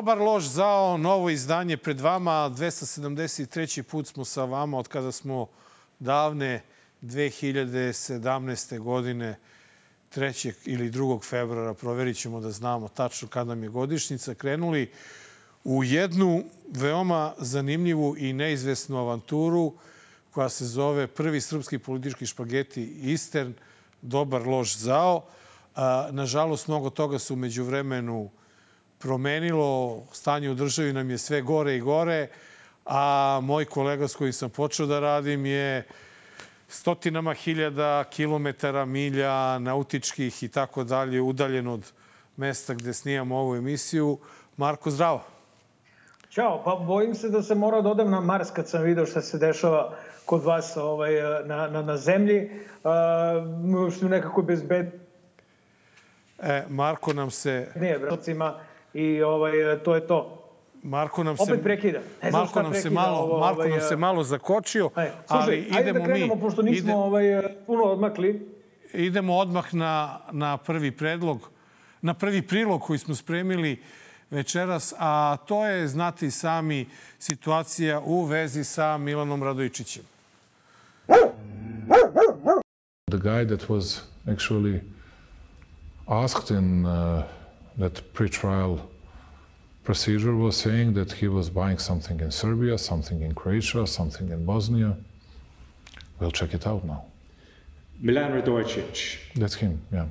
Dobar lož zao, novo izdanje pred vama. 273. put smo sa vama od kada smo davne 2017. godine 3. ili 2. februara, proverit ćemo da znamo tačno kada nam je godišnjica, krenuli u jednu veoma zanimljivu i neizvesnu avanturu koja se zove Prvi srpski politički špageti Eastern, dobar lož zao. Nažalost, mnogo toga se umeđu vremenu promenilo. Stanje u državi nam je sve gore i gore, a moj kolega s kojim sam počeo da radim je stotinama hiljada kilometara, milja, nautičkih i tako dalje, udaljen od mesta gde snijamo ovu emisiju. Marko, zdravo. Ćao, pa bojim se da se mora da odem na Mars kad sam video šta se dešava kod vas ovaj, na, na, na zemlji. Uh, što nekako bezbed... E, Marko nam se... Nije, bracima, i ovaj, to je to. Marko nam se opet prekida. Ne Marko nam se malo ovo, Marko ovaj, nam se malo zakočio, aj, slušaj, ali idemo ajde da krenemo mi, pošto nismo ide, ovaj puno odmakli. Idemo odmah na na prvi predlog, na prvi prilog koji smo spremili večeras, a to je znati sami situacija u vezi sa Milanom Radojičićem. The guy that was actually asked in uh, that pre-trial procedure was saying that he was buying something in Serbia, something in Croatia, something in Bosnia. We'll check it out now. Milan Radojic. That's him, yeah.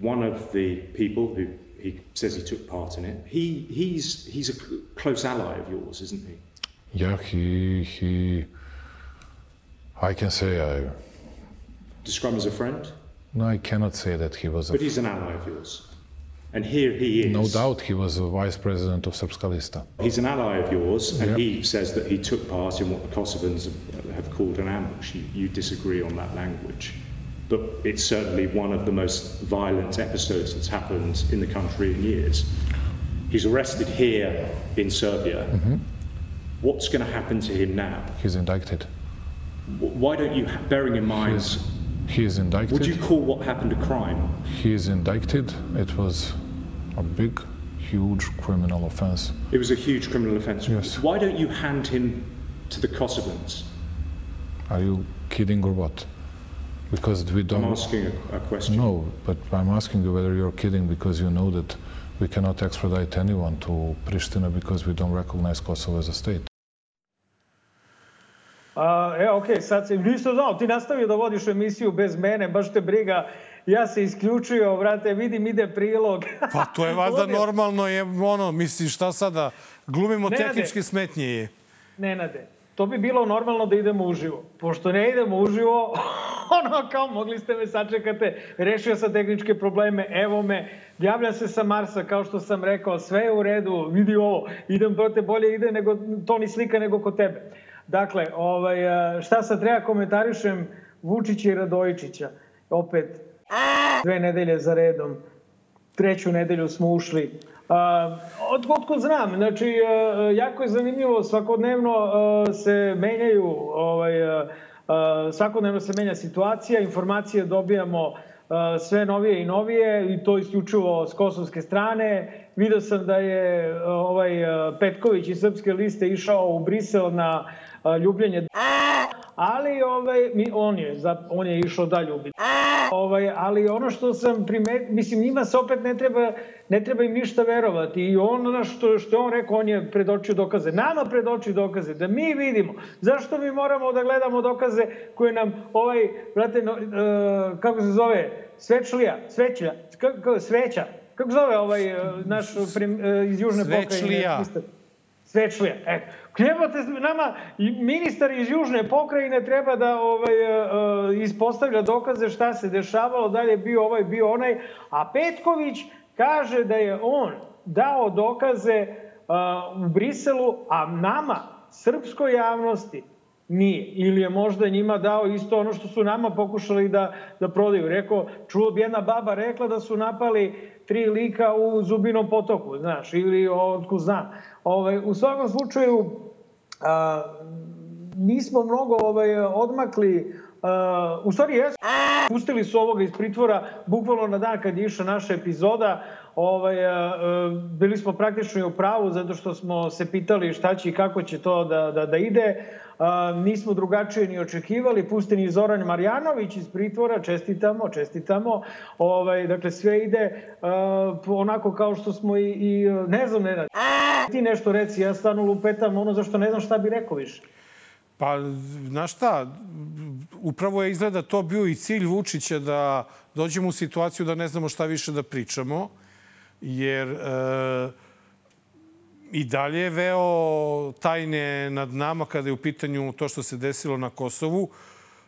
One of the people who he says he took part in it. He he's he's a close ally of yours, isn't he? Yeah, he he. I can say I. Describe him as a friend. No, I cannot say that he was. But he's an ally of yours. And here he is. No doubt he was a vice president of Srpska. He's an ally of yours, and yep. he says that he took part in what the Kosovans have called an ambush. You, you disagree on that language. But it's certainly one of the most violent episodes that's happened in the country in years. He's arrested here in Serbia. Mm-hmm. What's going to happen to him now? He's indicted. Why don't you, bearing in mind. He's, he is indicted. Would you call what happened a crime? He is indicted. It was a big, huge criminal offense. It was a huge criminal offense. Yes. Why don't you hand him to the Kosovans? Are you kidding or what? Because we don't. I'm asking a, a question. No, but I'm asking you whether you're kidding because you know that we cannot extradite anyone to Pristina because we don't recognize Kosovo as a state. Uh, e, ok, sad se, ništa znao, ti nastavio da vodiš emisiju bez mene, baš te briga ja se isključio, vrate, vidim, ide prilog. pa to je valjda normalno, je ono, misliš, šta sada, glumimo Nenade, tehničke smetnje je. Nenade, to bi bilo normalno da idemo uživo. Pošto ne idemo uživo, ono kao mogli ste me sačekate, rešio sam tehničke probleme, evo me, javlja se sa Marsa, kao što sam rekao, sve je u redu, vidi ovo, idem, brate, bolje ide nego, to ni slika nego kod tebe. Dakle, ovaj, šta sad treba komentarišem Vučića i Radojičića? Opet, dve nedelje za redom. Treću nedelju smo ušli. Od, otko znam, znači, jako je zanimljivo, svakodnevno se menjaju, ovaj, svakodnevno se menja situacija, informacije dobijamo sve novije i novije i to isključivo s kosovske strane. Video sam da je ovaj Petković iz Srpske liste išao u Brisel na ljubljenje ali ovaj, on, je, on je išao da ljubi. Ovaj, ali ono što sam primetio, mislim, njima se opet ne treba, ne treba im ništa verovati. I ono što, što on rekao, on je predočio dokaze. Nama predočio dokaze, da mi vidimo. Zašto mi moramo da gledamo dokaze koje nam ovaj, brate, no, uh, kako se zove, svečlija, sveća, kako, sveća, kako zove ovaj uh, naš prim, uh, iz Južne Svečlija. pokrajine? Svečlija. Eto. Trebate, nama, ministar iz Južne pokrajine treba da ovaj, uh, ispostavlja dokaze šta se dešavalo, da li je bio ovaj, bio onaj, a Petković kaže da je on dao dokaze uh, u Briselu, a nama, srpskoj javnosti, nije. Ili je možda njima dao isto ono što su nama pokušali da, da prodaju. Rekao, čuo bi jedna baba rekla da su napali tri lika u Zubinom potoku, znaš, ili otku znam. Ove, ovaj, u svakom slučaju, a, nismo mnogo ovaj, odmakli Uh, u stvari jesu. Pustili su ovoga iz pritvora bukvalno na dan kad je išla naša epizoda. ovaj, bili smo praktično i u pravu zato što smo se pitali šta će i kako će to da, da, da ide. Nismo drugačije ni očekivali. Pusten je Zoran Marjanović iz pritvora, čestitamo, čestitamo. Ovaj, dakle, sve ide onako kao što smo i, i ne znam, ne Ti nešto reci, ja stvarno lupetam ono zašto ne znam šta bi rekao više. Pa, znaš šta, upravo je izgleda to bio i cilj Vučića da dođemo u situaciju da ne znamo šta više da pričamo, jer e, i dalje je veo tajne nad nama kada je u pitanju to što se desilo na Kosovu.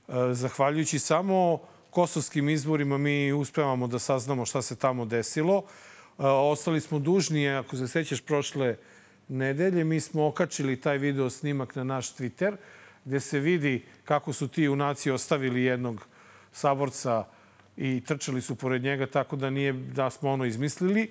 E, zahvaljujući samo kosovskim izborima mi uspevamo da saznamo šta se tamo desilo. E, ostali smo dužni, ako se sećaš prošle nedelje, mi smo okačili taj video snimak na naš Twitter – gde se vidi kako su ti junaci ostavili jednog saborca i trčali su pored njega, tako da nije da smo ono izmislili.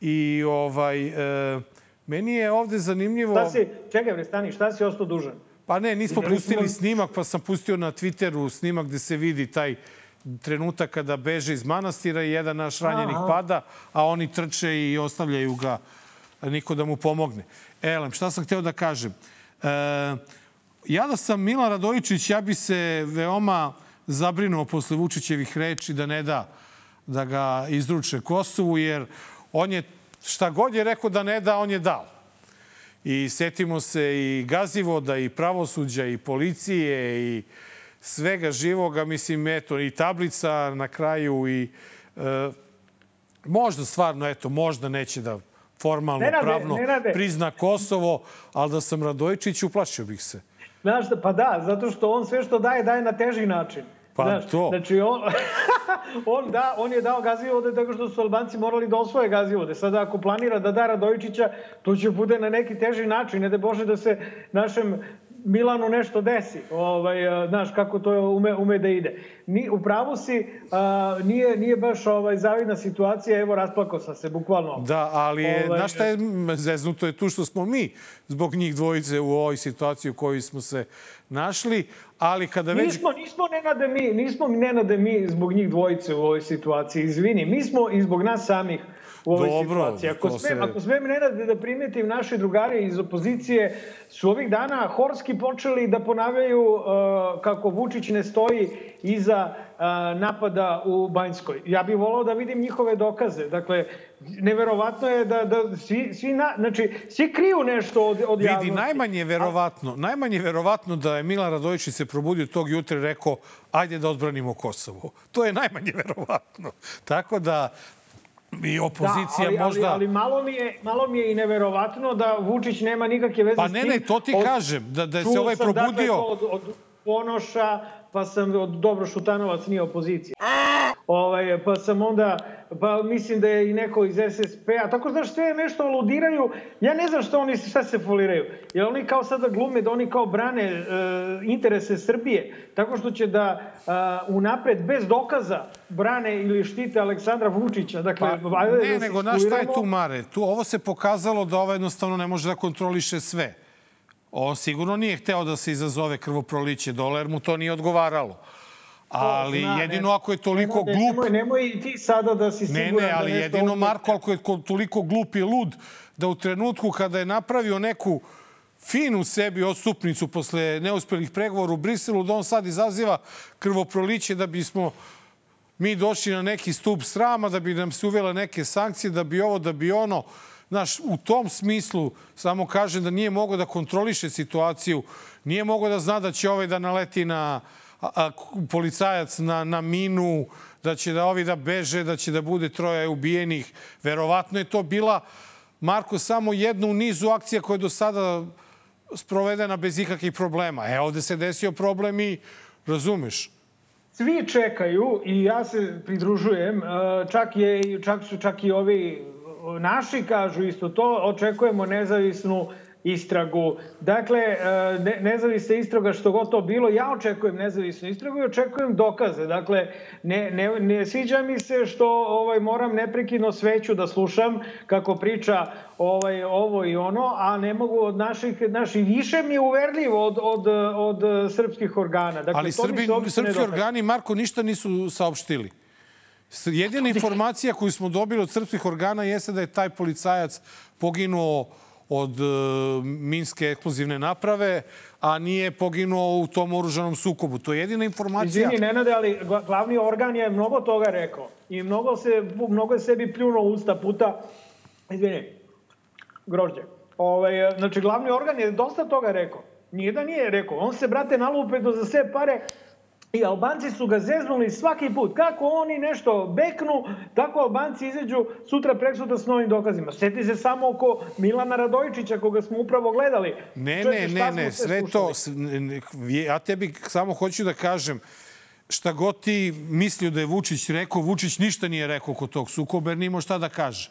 I ovaj, e, meni je ovde zanimljivo... Šta si, čekaj bre, stani, šta si ostao dužan? Pa ne, nismo pustili snimak, pa sam pustio na Twitteru snimak gde se vidi taj trenutak kada beže iz manastira i jedan naš ranjenik Aha. pada, a oni trče i ostavljaju ga niko da mu pomogne. Elem, šta sam hteo da kažem? E, Ja da sam Milan Radojičić, ja bi se veoma zabrinuo posle Vučićevih reči da ne da da ga izruče Kosovu, jer on je šta god je rekao da ne da, on je dao. I setimo se i gazivoda, i pravosuđa, i policije, i svega živoga, mislim, eto, i tablica na kraju, i e, možda stvarno, eto, možda neće da formalno, ne rade, pravno ne prizna Kosovo, ali da sam Radojičić, uplašio bih se. Znaš, pa da, zato što on sve što daje, daje na teži način. Pa Znaš, to. Znači, on, on, da, on je dao gazivode tako što su Albanci morali da osvoje gazivode. Sada, ako planira da da Radovičića, to će bude na neki teži način. Ne da Bože da se našem Milanu nešto desi. Ovaj, znaš kako to ume, ume da ide. Ni, u pravu si, a, nije, nije baš ovaj, zavidna situacija, evo rasplakao sam se, bukvalno. Da, ali je, ovaj, znaš šta je zeznuto je tu što smo mi zbog njih dvojice u ovoj situaciji u kojoj smo se našli, ali kada već... Nismo, nismo nenade mi, nismo nenade mi zbog njih dvojice u ovoj situaciji, izvini, mi smo i zbog nas samih u ovoj Dobro, situaciji. Ako smem, se... ako smem nenade da primetim, naši drugari iz opozicije su ovih dana horski počeli da ponavljaju uh, kako Vučić ne stoji iza uh, napada u Banjskoj. Ja bih volao da vidim njihove dokaze. Dakle, neverovatno je da, da svi, svi, na, znači, svi kriju nešto od, od javnosti. Vidi, najmanje verovatno, najmanje verovatno da je Milan Radojičić se probudio tog jutra i rekao ajde da odbranimo Kosovo. To je najmanje verovatno. Tako da i opozicija da, ali, možda... Ali, ali malo, mi je, malo mi je i neverovatno da Vučić nema nikakve veze pa, s tim. Pa ne, ne, to ti od, kažem, da, da se ovaj dakle, probudio... Od, od Ponoša, pa sam od Dobro Šutanovac nije opozicija. Ovaj, pa sam onda, pa mislim da je i neko iz SSP-a, tako znaš, sve nešto aludiraju, ja ne znam što oni, šta se foliraju. Jer oni kao sada glume da oni kao brane e, interese Srbije, tako što će da e, unapred, bez dokaza, brane ili štite Aleksandra Vučića. Dakle, pa, ne, da nego, znaš šta je tu, Mare? Tu, ovo se pokazalo da ovo jednostavno ne može da kontroliše sve. On sigurno nije hteo da se izazove krvoproliće dole, jer mu to nije odgovaralo. Ali zna, jedino ne, ako je toliko nemoj, glup... Nemoj, nemoj ti sada da si siguran ne, ne, ali da jedino ovdje... Marko ako je toliko glup i lud da u trenutku kada je napravio neku finu sebi odstupnicu posle neuspelih pregovora u Briselu, da on sad izaziva krvoproliće da bismo mi došli na neki stup srama, da bi nam se uvele neke sankcije, da bi ovo, da bi ono. Znaš, u tom smislu samo kažem da nije mogao da kontroliše situaciju, nije mogao da zna da će ovaj da naleti na a, policajac na, na minu, da će da ovi da beže, da će da bude troje ubijenih. Verovatno je to bila, Marko, samo jedna u nizu akcija koja je do sada sprovedena bez ikakvih problema. E, ovde se desio problem i razumeš. Svi čekaju i ja se pridružujem, čak, je, čak su čak i ovi naši kažu isto to, očekujemo nezavisnu istragu. Dakle, e, ne, nezavisna istraga što god to bilo, ja očekujem nezavisnu istragu i očekujem dokaze. Dakle, ne, ne, ne sviđa mi se što ovaj moram neprekidno sveću da slušam kako priča ovaj ovo i ono, a ne mogu od naših, naših više mi je uverljivo od, od, od srpskih organa. Dakle, Ali Srbi, srpski organi, Marko, ništa nisu saopštili. Jedina informacija koju smo dobili od srpskih organa jeste da je taj policajac poginuo od e, minske eksplozivne naprave, a nije poginuo u tom oružanom sukobu. To je jedina informacija. Izvini, Nenade, ali glavni organ je mnogo toga rekao. I mnogo, se, mnogo je sebi pljunuo usta puta. Izvini, grožđe. Ovaj, znači, glavni organ je dosta toga rekao. Nije da nije rekao. On se, brate, nalupe do za sve pare I Albanci su ga zeznuli svaki put. Kako oni nešto beknu, tako Albanci izađu sutra preksutra s novim dokazima. Sjeti se samo oko Milana Radojičića, koga smo upravo gledali. Ne, Čete, ne, ne, ne, sve to... Ja tebi samo hoću da kažem, šta god ti mislio da je Vučić rekao, Vučić ništa nije rekao oko tog sukoba, jer nimo šta da kaže.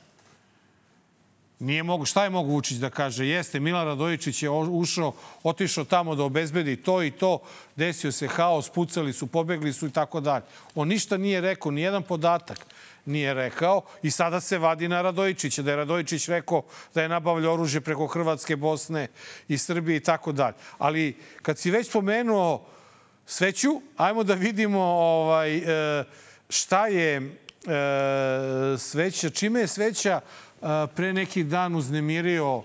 Nije mogu, šta je mogu Vučić da kaže? Jeste, Milan Radojičić je ušao, otišao tamo da obezbedi to i to, desio se haos, pucali su, pobegli su i tako dalje. On ništa nije rekao, ni jedan podatak nije rekao i sada se vadi na Radojičića, da je Radojičić rekao da je nabavlja oružje preko Hrvatske, Bosne i Srbije i tako dalje. Ali kad si već spomenuo sveću, ajmo da vidimo ovaj, e, šta je e, sveća, čime je sveća pre neki dan uznemirio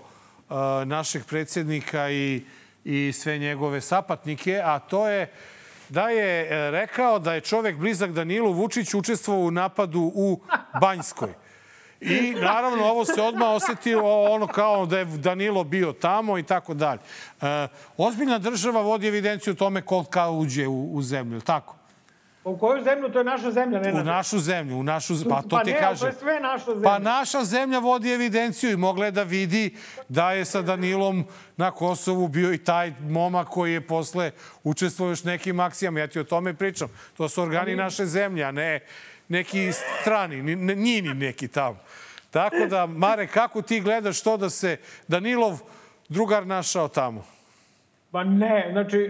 našeg predsjednika i, i sve njegove sapatnike, a to je da je e, rekao da je čovek blizak Danilu Vučiću učestvovao u napadu u Banjskoj. I naravno ovo se odmah osetilo ono kao da je Danilo bio tamo i tako dalje. E, ozbiljna država vodi evidenciju o tome kolika uđe u, u zemlju, tako? U koju zemlju? To je naša zemlja, ne U našu zemlju, u našu Pa to pa ti ne, kaže. Pa to je sve naša zemlja. Pa naša zemlja vodi evidenciju i mogla je da vidi da je sa Danilom na Kosovu bio i taj momak koji je posle učestvovao još nekim akcijama. Ja ti o tome pričam. To su organi naše zemlje, a ne neki strani, njini neki tamo. Tako da, Mare, kako ti gledaš to da se Danilov drugar našao tamo? Pa ne, znači,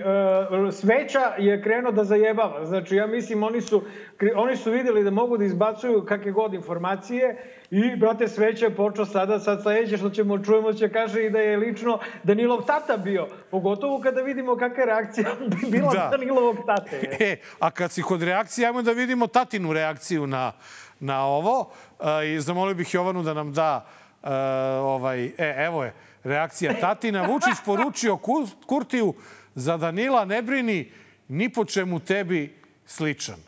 uh, sveća je krenuo da zajebava. Znači, ja mislim, oni su, oni su videli da mogu da izbacuju kakve god informacije i, brate, sveća je počeo sada, sad sledeće što ćemo čujemo će kaže i da je lično Danilov tata bio. Pogotovo kada vidimo kakva je reakcija bi bila da. Danilovog tate. E, a kad si kod reakcije, ajmo da vidimo tatinu reakciju na, na ovo. Uh, I zamolio bih Jovanu da nam da uh, ovaj, e, evo je, reakcija tatina. Vučić poručio Kurtiju za Danila ne brini ni po čemu tebi sličan.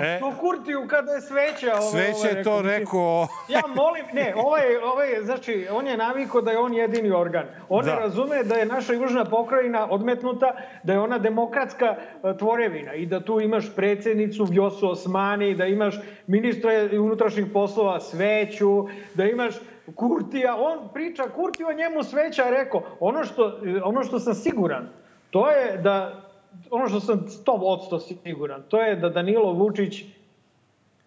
E, to Kurtiju kada je sveća. Ovo, sveća je to rekao. ja molim, ne, ovaj, ovaj, znači, on je naviko da je on jedini organ. On da. razume da je naša južna pokrajina odmetnuta, da je ona demokratska e, tvorevina i da tu imaš predsednicu Vjosu Osmani, da imaš ministra unutrašnjih poslova Sveću, da imaš Kurtija, on priča, Kurti o njemu sveća rekao, ono što, ono što sam siguran, to je da, ono što sam 100% siguran, to je da Danilo Vučić,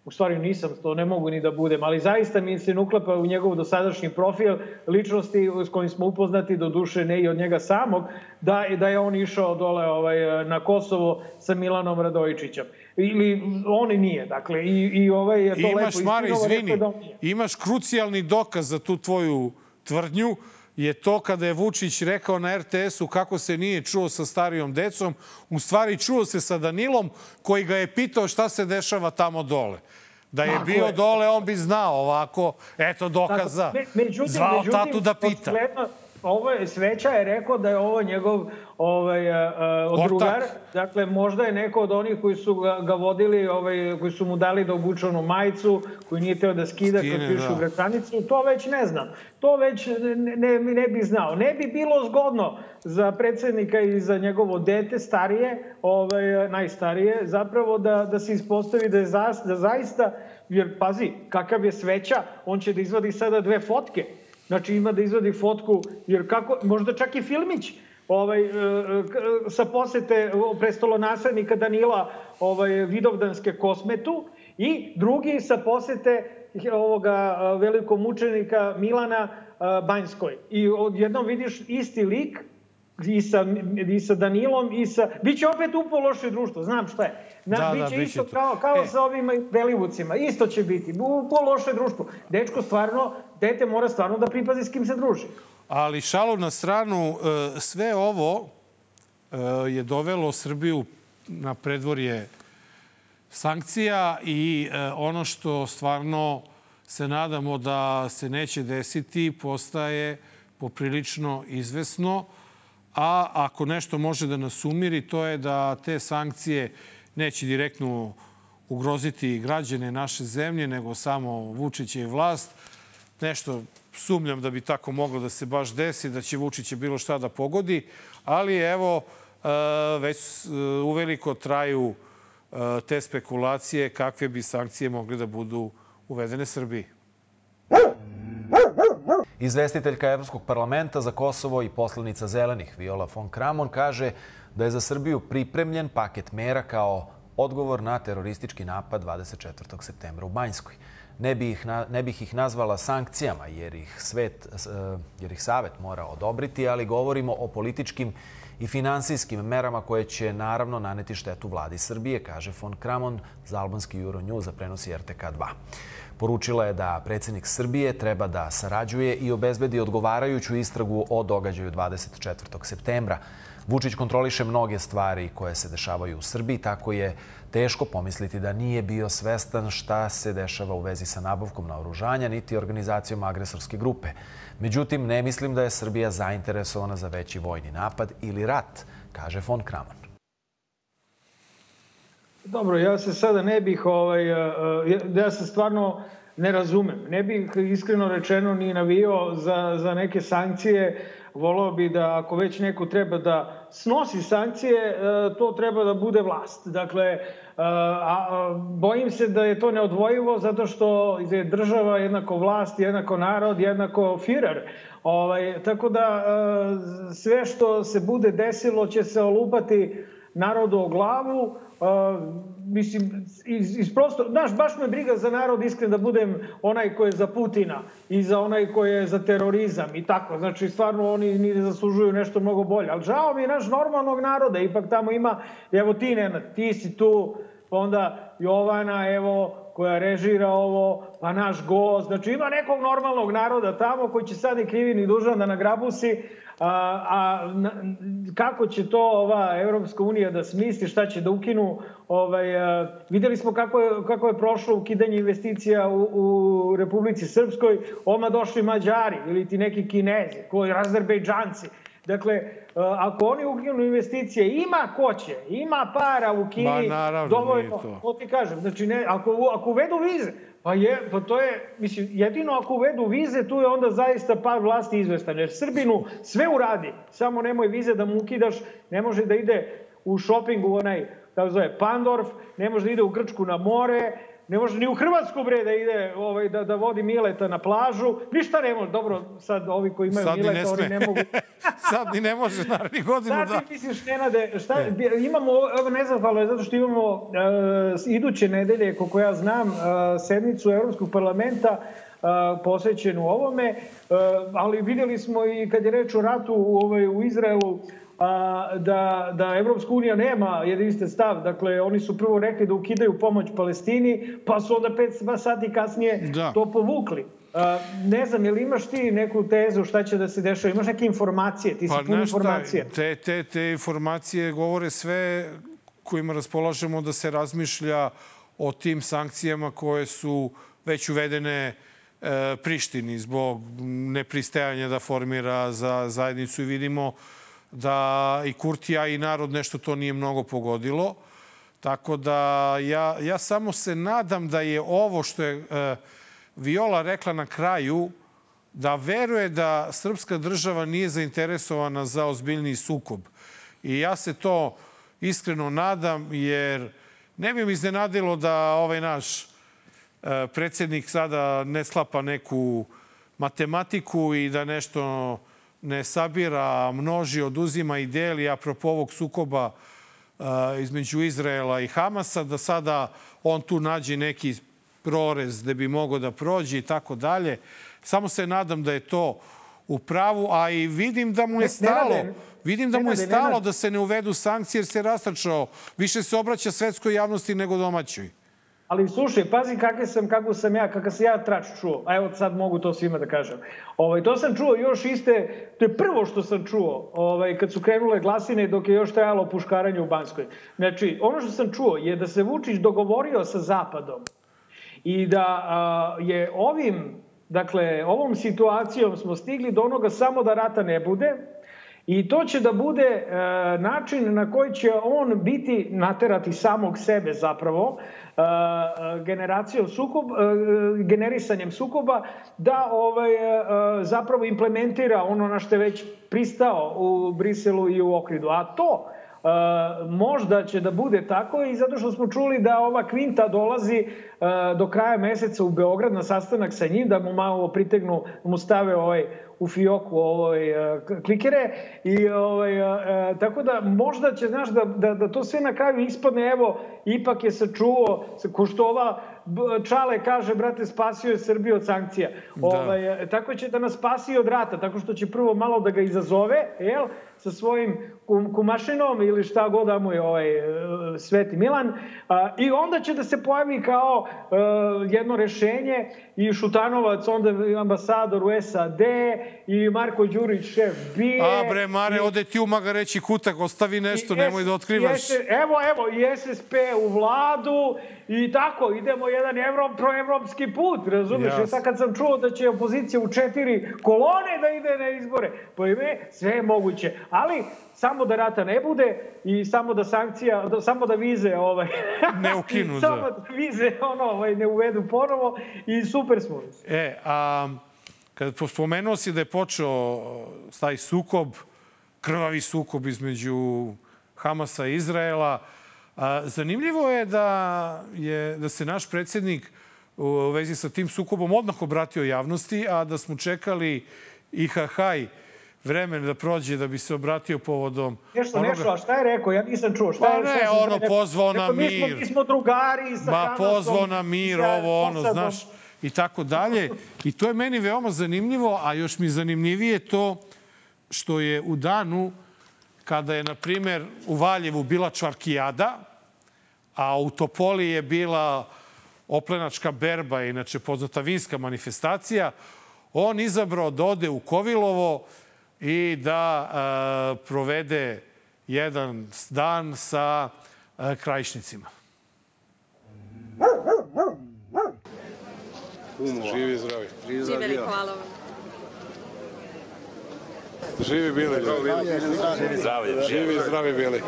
u stvari nisam, to ne mogu ni da budem, ali zaista mi se nuklapa u njegov dosadašnji profil ličnosti s kojim smo upoznati, do duše ne i od njega samog, da, da je on išao dole ovaj, na Kosovo sa Milanom Radojičićem ili on nije. Dakle, i, i ovaj je to imaš, lepo Mara, izvini, da imaš krucijalni dokaz za tu tvoju tvrdnju, je to kada je Vučić rekao na RTS-u kako se nije čuo sa starijom decom, u stvari čuo se sa Danilom koji ga je pitao šta se dešava tamo dole. Da je Tako bio je. dole, on bi znao ovako, eto dokaza. Tako, međutim, Zvao međutim, tatu da pita. Očigledno, ovo je, Sveća je rekao da je ovo njegov ovaj, uh, drugar. Dakle, možda je neko od onih koji su ga, ga vodili, ovaj, koji su mu dali da obuče onu majicu, koji nije teo da skida Skine, kad pišu da. gračanicu, to već ne znam. To već ne, ne, ne bi znao. Ne bi bilo zgodno za predsednika i za njegovo dete, starije, ovaj, najstarije, zapravo da, da se ispostavi da je za, da zaista, jer pazi, kakav je sveća, on će da izvadi sada dve fotke Znači ima da izvadi fotku, jer kako, možda čak i filmić, ovaj, e, e, sa posete prestolonaslednika Danila ovaj, Vidovdanske kosmetu i drugi sa posete ovoga velikog mučenika Milana Banjskoj. I odjednom vidiš isti lik i sa, i sa Danilom i sa... Biće opet upo loše društvo, znam šta je. Na, da, biće da, isto kao, kao e. sa ovim Belivucima. Isto će biti. Upo loše društvo. Dečko stvarno, dete mora stvarno da pripazi s kim se druži. Ali šalu na stranu, e, sve ovo e, je dovelo Srbiju na predvorje sankcija i e, ono što stvarno se nadamo da se neće desiti postaje poprilično izvesno. A ako nešto može da nas umiri, to je da te sankcije neće direktno ugroziti građane naše zemlje, nego samo Vučića i vlast. Nešto sumnjam da bi tako moglo da se baš desi, da će Vučića bilo šta da pogodi, ali evo, e, već e, uveliko traju e, te spekulacije kakve bi sankcije mogle da budu uvedene Srbiji. Izvestiteljka Evropskog parlamenta za Kosovo i poslanica Zelenih Viola von Kramon kaže da je za Srbiju pripremljen paket mera kao odgovor na teroristički napad 24. septembra u Banjskoj. Ne, bi ih, ne bih ih nazvala sankcijama jer ih, svet, e, jer ih Savet mora odobriti, ali govorimo o političkim i finansijskim merama koje će naravno naneti štetu vladi Srbije, kaže von Kramon za albanski Euronews za prenosi RTK2. Poručila je da predsednik Srbije treba da sarađuje i obezbedi odgovarajuću istragu o događaju 24. septembra. Vučić kontroliše mnoge stvari koje se dešavaju u Srbiji, tako je teško pomisliti da nije bio svestan šta se dešava u vezi sa nabavkom naoružanja niti organizacijom agresorske grupe. Međutim, ne mislim da je Srbija zainteresovana za veći vojni napad ili rat, kaže von Kramon. Dobro, ja se sada ne bih, ovaj, ja se stvarno ne razumem. Ne bih iskreno rečeno ni navio za, za neke sankcije. Volao bi da ako već neko treba da snosi sankcije, to treba da bude vlast. Dakle, a, bojim se da je to neodvojivo zato što je država jednako vlast, jednako narod, jednako Führer. Ovaj, tako da sve što se bude desilo će se olupati narodu o glavu, mislim, iz, iz prosto, znaš, baš me briga za narod, iskren da budem onaj ko je za Putina i za onaj ko je za terorizam i tako. Znači, stvarno oni ni ne zaslužuju nešto mnogo bolje. Ali žao mi je naš normalnog naroda, ipak tamo ima, evo ti, Nenad, ti si tu, pa onda Jovana, evo, koja režira ovo, pa naš gost. Znači, ima nekog normalnog naroda tamo koji će sad i krivi ni dužan da nagrabusi, a, a kako će to ova Evropska unija da smisli, šta će da ukinu, ovaj, a, videli smo kako je, kako je prošlo ukidanje investicija u, u Republici Srpskoj, oma došli Mađari ili ti neki Kinezi, koji Azerbejdžanci. Dakle, ako oni ukinu investicije, ima ko će, ima para u Kini, Ma, naravno, dovoljno, to. ti kažem, znači ne, ako, ako uvedu vize, Pa je, pa to je, mislim, jedino ako uvedu vize, tu je onda zaista par vlasti izvestan. Jer Srbinu sve uradi, samo nemoj vize da mu ukidaš, ne može da ide u šopingu onaj, tako zove, Pandorf, ne može da ide u Grčku na more, Ne može ni u Hrvatsku bre da ide ovaj, da, da vodi Mileta na plažu. Ništa ne može. Dobro, sad ovi koji imaju sad Mileta, ne oni ne mogu... sad ni ne može naredni godinu sad da... Sad ti misliš, Nenade, šta, ne. imamo, evo nezahvalno je zato što imamo uh, iduće nedelje, koliko ja znam, uh, sednicu Evropskog parlamenta uh, posvećenu ovome, ali videli smo i kad je reč o ratu u, ovaj, u Izraelu, da, da Evropska unija nema jedinstven stav. Dakle, oni su prvo rekli da ukidaju pomoć Palestini, pa su onda pet sati kasnije da. to povukli. Ne znam, je li imaš ti neku tezu šta će da se dešava? Imaš neke informacije? Ti si pa, pun informacije. Te, te, te informacije govore sve kojima raspolažemo da se razmišlja o tim sankcijama koje su već uvedene e, Prištini zbog nepristajanja da formira za zajednicu i vidimo da i Kurtija i narod nešto to nije mnogo pogodilo. Tako da ja, ja samo se nadam da je ovo što je e, Viola rekla na kraju, da veruje da srpska država nije zainteresovana za ozbiljni sukob. I ja se to iskreno nadam, jer ne bi mi iznenadilo da ovaj naš e, predsednik sada ne sklapa neku matematiku i da nešto ne sabira, množi, oduzima i deli apropo ovog sukoba uh, između Izraela i Hamasa, da sada on tu nađe neki prorez da bi mogo da prođe i tako dalje. Samo se nadam da je to u pravu, a i vidim da mu je stalo, vidim da mu je stalo da se ne uvedu sankcije jer se rastačao. Više se obraća svetskoj javnosti nego domaćoj. Ali slušaj, pazi kakve sam, kako sam ja, kakav sam ja trač čuo. A evo sad mogu to svima da kažem. Ovaj, to sam čuo još iste, to je prvo što sam čuo ovaj, kad su krenule glasine dok je još trajalo puškaranje u Banskoj. Znači, ono što sam čuo je da se Vučić dogovorio sa Zapadom i da a, je ovim, dakle, ovom situacijom smo stigli do onoga samo da rata ne bude, I to će da bude e, način na koji će on biti naterati samog sebe zapravo e, generacijom sukob, e, generisanjem sukoba da ovaj, e, zapravo implementira ono na što je već pristao u Briselu i u Okridu. A to možda će da bude tako i zato što smo čuli da ova kvinta dolazi do kraja meseca u Beograd na sastanak sa njim, da mu malo pritegnu, mu stave ovaj u fioku ovaj, e, klikere i ovaj, e, tako da možda će, znaš, da, da, da to sve na kraju ispadne, evo, ipak je sačuo, ko što ova Čale kaže, brate, spasio je Srbiju od sankcija. Da. Ovaj, tako će da nas spasi od rata, tako što će prvo malo da ga izazove, jel, sa svojim kumašinom ili šta god da mu je ovaj Sveti Milan a, i onda će da se pojavi kao a, e, jedno rešenje i Šutanovac onda ambasador u SAD i Marko Đurić šef bije. A bre, Mare, i, ode ti u reći kutak, ostavi nešto, nemoj da otkrivaš. Jeste, evo, evo, i SSP u vladu i tako, idemo jedan evro, proevropski put, razumiješ? I sad kad sam čuo da će opozicija u četiri kolone da ide na izbore, pa ime, sve je moguće. Ali, samo da rata ne bude i samo da sankcija, da, samo da vize ovaj ne ukinu, da. samo da vize ono ovaj ne uvedu ponovo i super smo. E, a kad spomenuo si da je počeo taj sukob, krvavi sukob između Hamasa i Izraela, a, zanimljivo je da, je da se naš predsednik u vezi sa tim sukobom odmah obratio javnosti, a da smo čekali IHH vremen da prođe da bi se obratio povodom... Nešto, onoga... nešto, a šta je rekao? Ja nisam čuo. Šta pa ne, šta ono, pozvao na mir. Mi smo, mi smo drugari sa Ma, pozvao na mir, ovo, ono, znaš, i tako dalje. I to je meni veoma zanimljivo, a još mi zanimljivije to što je u danu kada je, na primer, u Valjevu bila čvarkijada, a u Topoli je bila oplenačka berba, inače poznata vinska manifestacija, on izabrao da ode u Kovilovo i da e, provede jedan dan sa e, krajišnicima. Živi zdravi. Živi zdravi. hvala vam. Živi bili. Živi zdravi. Živi zdravi bili.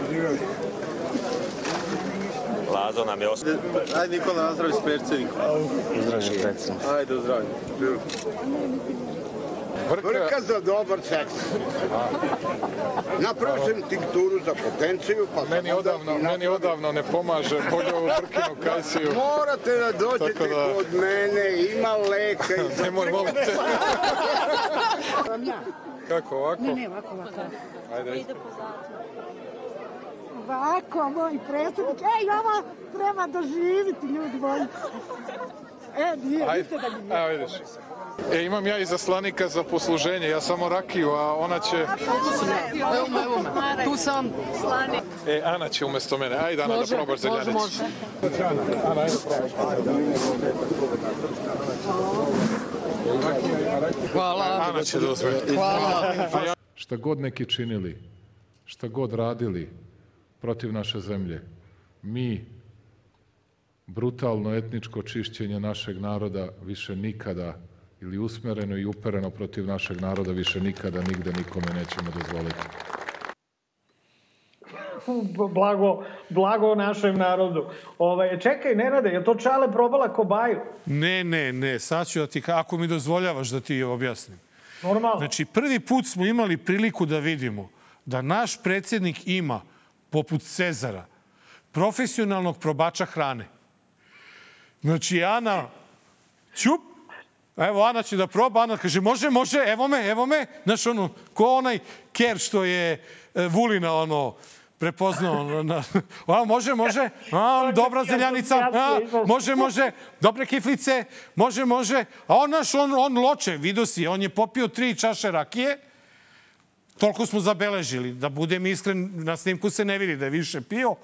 Lazo nam je ostao. Ajde Nikola, nazdravi s predsjednikom. Zdravim predsjednikom. Ajde, zdravim. Vrka, Vrka za dobar seks. Napravio sam tinkturu za potenciju, pa meni odavno, meni odavno ne pomaže bolje ovu Vrkinu kajsiju. Morate da dođete da... kod mene, ima leka i za Nemoj, molim te. Kako, ovako? Ne, ne, ovako, ovako. Ajde. Ide Ovako, moj predsjednik. Ej, ovo treba doživiti, ljudi moji. E, nije, Ajde, da nije. Evo vidiš. E, imam ja i zaslanika za posluženje, ja samo rakiju, a ona će... Evo me, evo me. Tu sam. Slani. E, Ana će umesto mene. Ajde, Ana, može, da probaš zeljanicu. Može, može. Ana, ajde, Hvala. Ana će da uzme. Hvala. Šta god neki činili, šta god radili protiv naše zemlje, mi brutalno etničko čišćenje našeg naroda više nikada ili usmereno i upereno protiv našeg naroda više nikada nigde nikome nećemo dozvoliti. blago, blago našem narodu. Ovaj, čekaj, Nenade, je to Čale probala kobaju? Ne, ne, ne. Sad ću da ti, ako mi dozvoljavaš da ti objasnim. Normalno. Znači, prvi put smo imali priliku da vidimo da naš predsjednik ima, poput Cezara, profesionalnog probača hrane. Znači, Ana, ćup, Evo, Ana će da proba. Ana kaže, može, može, evo me, evo me. Znaš, ono, ko onaj ker što je e, Vulina, ono, prepoznao. Na, a, može, može. A, dobra zeljanica. A, može, može. Dobre kiflice. Može, može. A on, naš, on, on loče, vidio si, on je popio tri čaše rakije. Toliko smo zabeležili. Da budem iskren, na snimku se ne vidi da je više pio.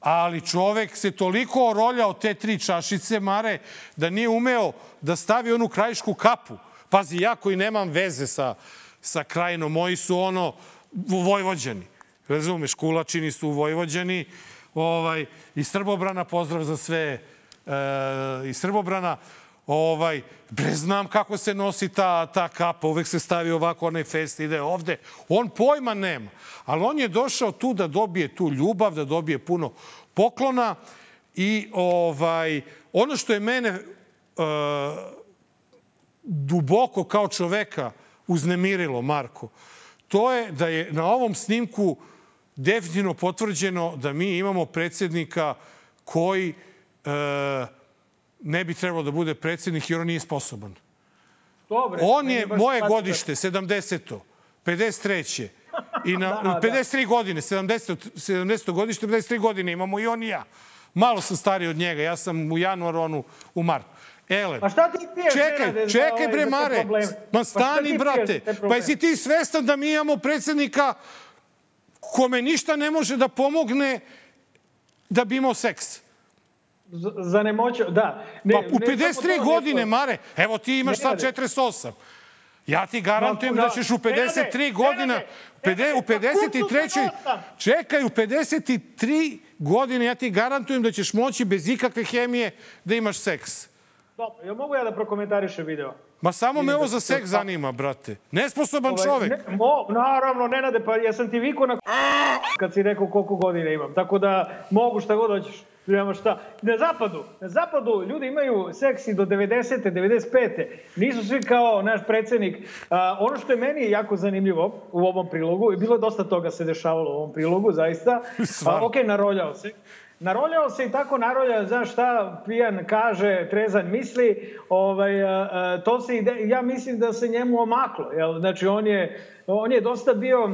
Ali čovek se toliko oroljao te tri čašice, Mare, da nije umeo da stavi onu krajišku kapu. Pazi, ja koji nemam veze sa, sa krajinom, moji su ono vojvođani. Razumeš, kulačini su vojvođani. Ovaj, I Srbobrana, pozdrav za sve e, i Srbobrana. Ovaj, bre, znam kako se nosi ta, ta kapa, uvek se stavi ovako, onaj fest ide ovde. On pojma nema, ali on je došao tu da dobije tu ljubav, da dobije puno poklona i ovaj, ono što je mene uh, duboko kao čoveka uznemirilo, Marko, to je da je na ovom snimku definitivno potvrđeno da mi imamo predsjednika koji uh, ne bi trebalo da bude predsjednik jer on nije sposoban. Dobre, on je moje godište, 70. 53. I na da, 53 da. godine, 70, 70. godište, 53 godine imamo i on i ja. Malo sam stariji od njega, ja sam u januaru, on u martu. Ele. Pa šta ti piješ? Čekaj, Nenade, čekaj ovaj, bre Mare. Ma stani, pa brate. Pa jesi ti svestan da mi imamo predsjednika kome ništa ne može da pomogne da bi imao seks? Za nemoću, da. Ne, pa u 53 ne, godine, Mare, evo ti imaš ne, sad 48. Ja ti garantujem no, da ćeš u 53 ne, godina, ne, ne, u 53. Čekaj, u 53 godine ja ti garantujem da ćeš moći bez ikakve hemije da imaš seks. Dobro, jel mogu ja da prokomentarišem video? Ma samo me ovo za seks zanima, brate. Nesposoban ovaj, čovek. Ne, mo, naravno, Nenade, pa ja sam ti vikao na kad si rekao koliko godina imam. Tako da mogu šta god hoćeš. Nema šta. Na zapadu, na zapadu ljudi imaju seksi do 90. 95. Nisu svi kao naš predsednik. A, ono što je meni jako zanimljivo u ovom prilogu, i bilo je dosta toga se dešavalo u ovom prilogu, zaista. A, ok, naroljao se. Naroljao se i tako naroljao, znaš šta pijan kaže, trezan misli, ovaj, a, a, to se ide, ja mislim da se njemu omaklo. Jel? Znači, on je, on je dosta bio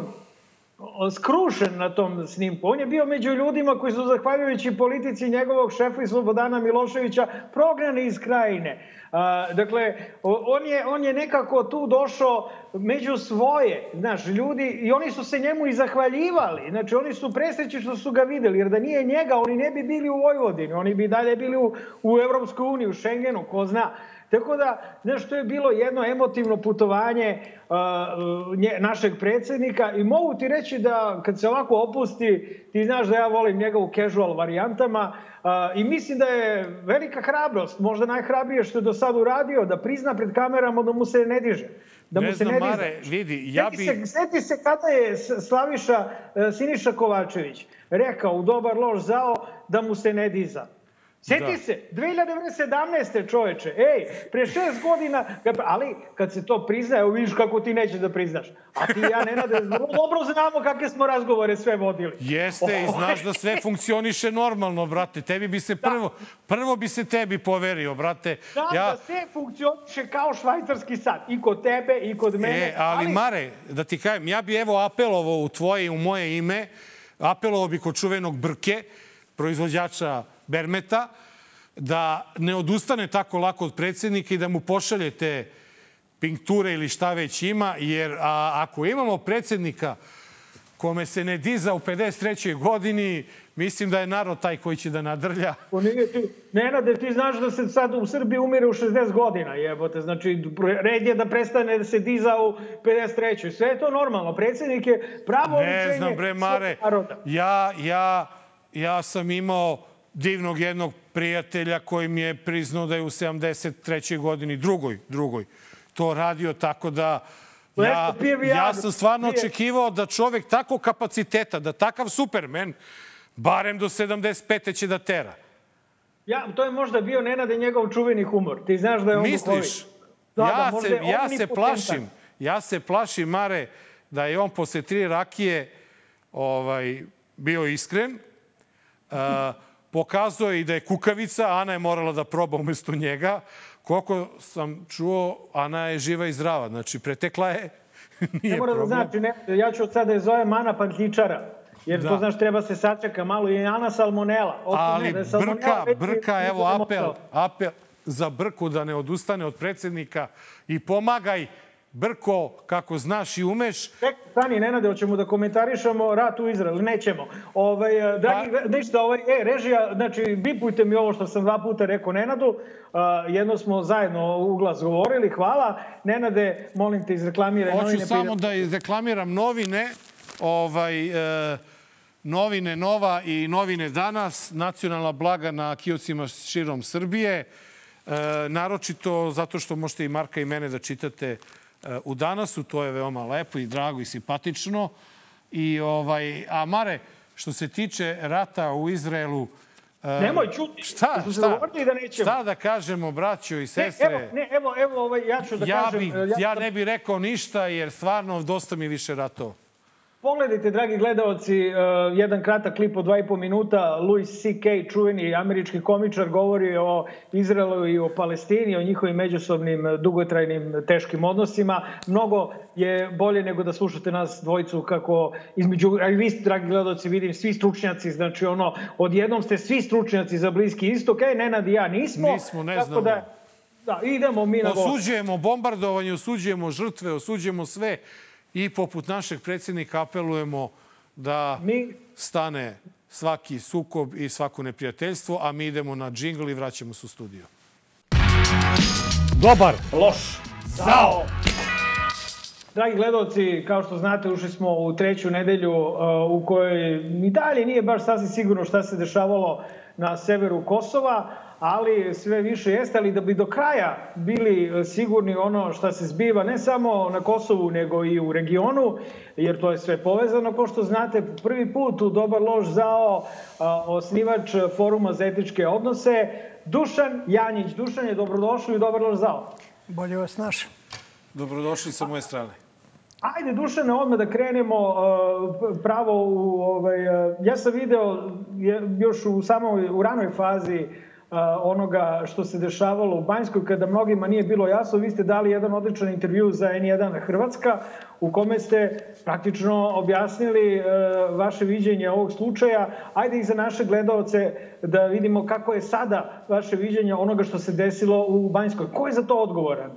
skrušen na tom snimku. On je bio među ljudima koji su, zahvaljujući politici njegovog šefa i Slobodana Miloševića, prognani iz krajine. A, dakle, on je, on je nekako tu došao među svoje, znaš, ljudi, i oni su se njemu i zahvaljivali. Znači, oni su presreći što su ga videli, jer da nije njega, oni ne bi bili u Vojvodini, oni bi dalje bili u, u Evropskoj uniji, u Šengenu, ko zna. Tako da, znaš, to je bilo jedno emotivno putovanje uh, nje, našeg predsednika i mogu ti reći da kad se ovako opusti, ti znaš da ja volim njega u casual varijantama uh, i mislim da je velika hrabrost, možda najhrabrije što je do sada uradio, da prizna pred kamerama da mu se ne diže. Da ne mu se znam, ne diže. Mare, vidi, ja bi... Se, seti se kada je Slaviša uh, Siniša Kovačević rekao u dobar loš zao da mu se ne diza. Sjeti da. se, 2017. čoveče, ej, pre šest godina, ali kad se to prizna, evo vidiš kako ti nećeš da priznaš. A ti i ja, Nenade, dobro znamo kakve smo razgovore sve vodili. Jeste, i znaš da sve funkcioniše normalno, brate. Tebi bi se da. prvo, da. prvo bi se tebi poverio, brate. Znam ja... da sve funkcioniše kao švajcarski sad, i kod tebe, i kod mene. E, ali, ali... Mare, da ti kajem, ja bi evo apelovao u tvoje i u moje ime, apelovao bi kod čuvenog Brke, proizvođača Bermeta, da ne odustane tako lako od predsjednika i da mu pošalje te pinkture ili šta već ima, jer a, ako imamo predsjednika kome se ne diza u 53. godini, mislim da je narod taj koji će da nadrlja. O nije ti, Nenade, ti znaš da se sad u Srbiji umire u 60 godina, jebote. Znači, red je da prestane da se diza u 53. Sve je to normalno. Predsjednik je pravo Ne znam, bre, Mare, ja, ja, ja sam imao divnog jednog prijatelja koji mi je priznao da je u 73. godini, drugoj, drugoj, to radio tako da ja, ja sam stvarno očekivao da čovek tako kapaciteta, da takav supermen, barem do 75. će da tera. Ja, to je možda bio Nenade njegov čuveni humor. Ti znaš da je on Misliš? Da, ja, da, se, ja se plašim, ja se plašim, Mare, da je on posle tri rakije ovaj, bio iskren. Uh, Pokazao je i da je kukavica, Ana je morala da proba umesto njega. Koliko sam čuo, Ana je živa i zdrava. Znači, pretekla je, nije ne mora da problem. da znači, ne, ja ću od sada je zovem Ana Pantičara. Jer da. to, znaš, treba se sačeka malo i Ana Salmonela. Oto Ali ne, da salmonela brka, brka, evo apel, apel za Brku da ne odustane od predsednika i pomagaj Brko, kako znaš i umeš. Ček, stani, Nenade, hoćemo da komentarišemo rat u Izraelu. Nećemo. Ovaj, dragi, pa... ništa, ovaj, e, režija, znači, bipujte mi ovo što sam dva puta rekao Nenadu. Uh, jedno smo zajedno u glas govorili, hvala. Nenade, molim te, izreklamiraj Hoću novine. Hoću samo da izreklamiram novine. Ovaj, e, novine Nova i novine Danas, nacionalna blaga na kioscima širom Srbije. E, naročito zato što možete i Marka i mene da čitate u Danasu. To je veoma lepo i drago i simpatično. I, ovaj, a Mare, što se tiče rata u Izraelu, e, Nemoj čuti. Šta, šta, da nećemo. šta da kažemo, braćo i sestre? Ne, evo, ne, evo, evo ovaj, ja ću da ja kažem... Bi, ja, ja ne bih rekao ništa, jer stvarno dosta mi više ratova. Pogledajte, dragi gledalci, jedan kratak klip od dva i po minuta. Louis C.K., čuveni američki komičar, govori o Izraelu i o Palestini, o njihovim međusobnim dugotrajnim teškim odnosima. Mnogo je bolje nego da slušate nas dvojicu kako između, a i vi, dragi gledalci, vidim, svi stručnjaci, znači ono, odjednom ste svi stručnjaci za Bliski istok, e, Nenad i ja nismo. Nismo, ne znamo. Da, da, idemo mi na Osuđujemo bombardovanje, osuđujemo žrtve, osuđujemo sve i poput našeg predsjednika apelujemo da mi... stane svaki sukob i svako neprijateljstvo, a mi idemo na džingl i vraćamo se u studio. Dobar. Loš. Zao. Dragi gledalci, kao što znate, ušli smo u treću nedelju uh, u kojoj ni dalje nije baš sasvim sigurno šta se dešavalo na severu Kosova ali sve više jeste, ali da bi do kraja bili sigurni ono šta se zbiva ne samo na Kosovu, nego i u regionu, jer to je sve povezano, ko što znate, prvi put u Dobar lož zao osnivač Foruma za etičke odnose, Dušan Janjić. Dušan je dobrodošli u Dobar lož zao. Bolje vas našem. Dobrodošli sa moje strane. Ajde, Dušane, odmah da krenemo pravo u... Ovaj, ja sam video još u samoj, u ranoj fazi uh, onoga što se dešavalo u Banjskoj, kada mnogima nije bilo jasno, vi ste dali jedan odličan intervju za N1 Hrvatska, u kome ste praktično objasnili vaše viđenje ovog slučaja. Ajde i za naše gledalce da vidimo kako je sada vaše viđenje onoga što se desilo u Banjskoj. Ko je za to odgovoran?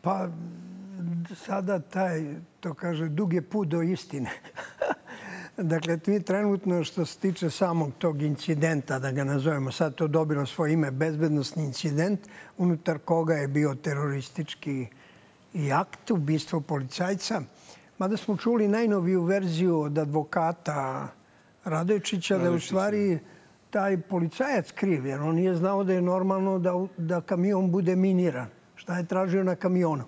Pa, sada taj, to kaže, dug je put do istine. Dakle, mi trenutno što se tiče samog tog incidenta, da ga nazovemo, sad to dobilo svoje ime, bezbednostni incident, unutar koga je bio teroristički i akt, ubistvo policajca. Mada smo čuli najnoviju verziju od advokata Radojičića, da je u stvari taj policajac kriv, jer on nije znao da je normalno da, da kamion bude miniran. Šta je tražio na kamionu?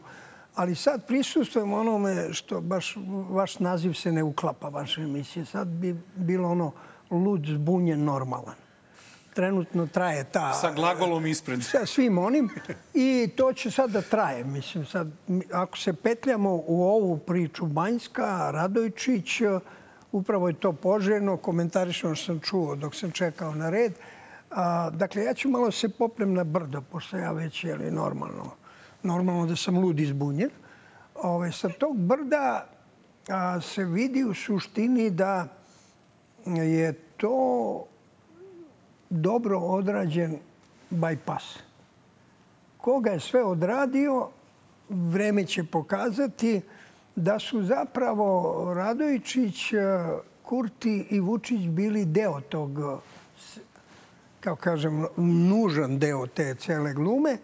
Ali sad prisustujemo onome što baš vaš naziv se ne uklapa, vaše emisije. Sad bi bilo ono lud, zbunjen, normalan. Trenutno traje ta... Sa glagolom ispred. Sa svim onim. I to će sad da traje. Mislim, sad, ako se petljamo u ovu priču Banjska, Radojčić, upravo je to poželjno. Komentarišno sam čuo dok sam čekao na red. A, dakle, ja ću malo se poprem na brdo, pošto ja već, je li, normalno normalno da sam lud izbunjen. Ove, sa tog brda a, se vidi u suštini da je to dobro odrađen bypass. Koga je sve odradio, vreme će pokazati da su zapravo Radojičić, Kurti i Vučić bili deo tog, kao kažem, nužan deo te cele glume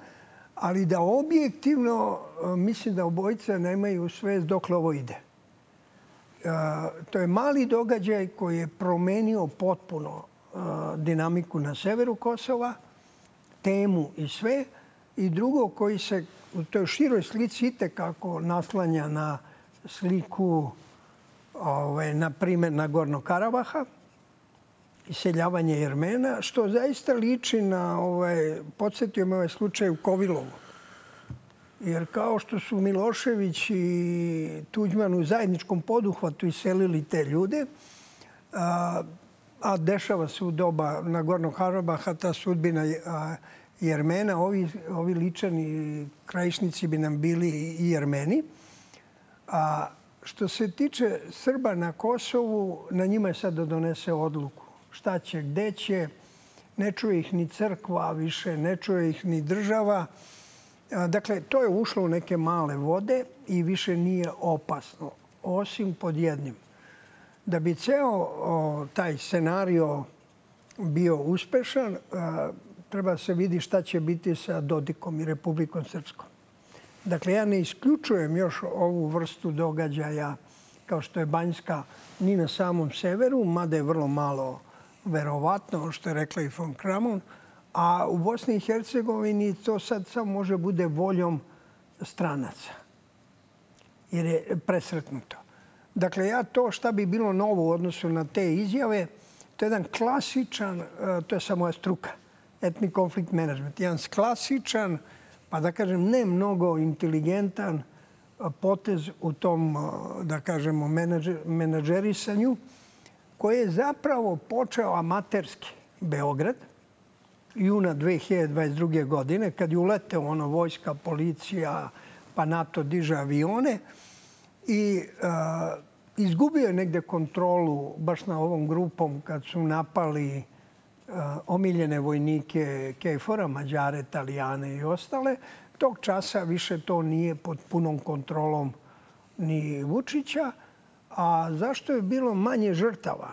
ali da objektivno e, mislim da obojica nemaju svest dokle ovo ide. E, to je mali događaj koji je promenio potpuno e, dinamiku na severu Kosova, temu i sve. I drugo koji se u toj široj slici ite kako naslanja na sliku ovaj, na primjer na Gorno Karavaha, iseljavanje Jermena, što zaista liči na, ovaj, podsjetio me ovaj slučaj u Kovilovu. Jer kao što su Milošević i Tuđman u zajedničkom poduhvatu iselili te ljude, a, a dešava se u doba na Gornog Harabaha ta sudbina a, Jermena, ovi, ovi ličani krajišnici bi nam bili i Jermeni. A što se tiče Srba na Kosovu, na njima je sad da donese odluku šta će, gde će. Ne čuje ih ni crkva više, ne čuje ih ni država. Dakle, to je ušlo u neke male vode i više nije opasno, osim pod jednim. Da bi ceo o, taj scenario bio uspešan, a, treba se vidi šta će biti sa Dodikom i Republikom Srpskom. Dakle, ja ne isključujem još ovu vrstu događaja kao što je Banjska ni na samom severu, mada je vrlo malo verovatno, što je rekla i von Kramon, a u Bosni i Hercegovini to sad samo može bude voljom stranaca. Jer je presretnuto. Dakle, ja to šta bi bilo novo u odnosu na te izjave, to je jedan klasičan, e, to je samo moja struka, etni konflikt management. Jedan klasičan, pa da kažem, ne mnogo inteligentan potez u tom, e, da kažemo, menadžerisanju, koji je zapravo počeo amaterski Beograd, juna 2022. godine, kad je uleteo ono vojska, policija, pa NATO diže avione i uh, izgubio je negde kontrolu baš na ovom grupom kad su napali uh, omiljene vojnike Kejfora, Mađare, Italijane i ostale. Tog časa više to nije pod punom kontrolom ni Vučića. A zašto je bilo manje žrtava?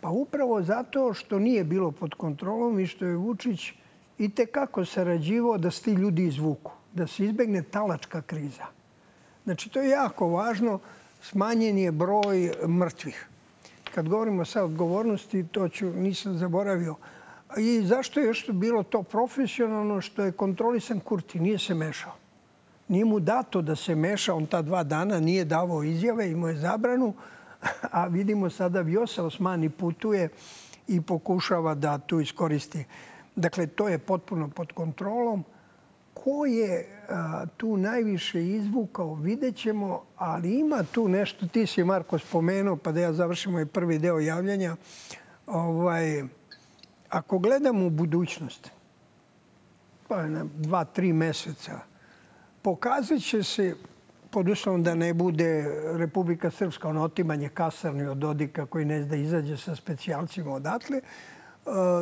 Pa upravo zato što nije bilo pod kontrolom i što je Vučić i tekako sarađivao da se ti ljudi izvuku, da se izbegne talačka kriza. Znači, to je jako važno. Smanjen je broj mrtvih. Kad govorimo sa odgovornosti, to ću, nisam zaboravio. I zašto je još bilo to profesionalno što je kontrolisan Kurti, nije se mešao. Nije mu dato da se meša, on ta dva dana nije davao izjave, imao je zabranu, a vidimo sada Vjosa Osmani putuje i pokušava da tu iskoristi. Dakle, to je potpuno pod kontrolom. Ko je a, tu najviše izvukao, vidjet ćemo, ali ima tu nešto, ti si Marko spomenuo, pa da ja završim ovaj prvi deo javljanja. Ovaj, ako gledamo u budućnost, pa na dva, tri meseca, pokazat će se pod uslovom da ne bude Republika Srpska, ono otimanje kasarni od Dodika koji ne da izađe sa specijalcima odatle. E,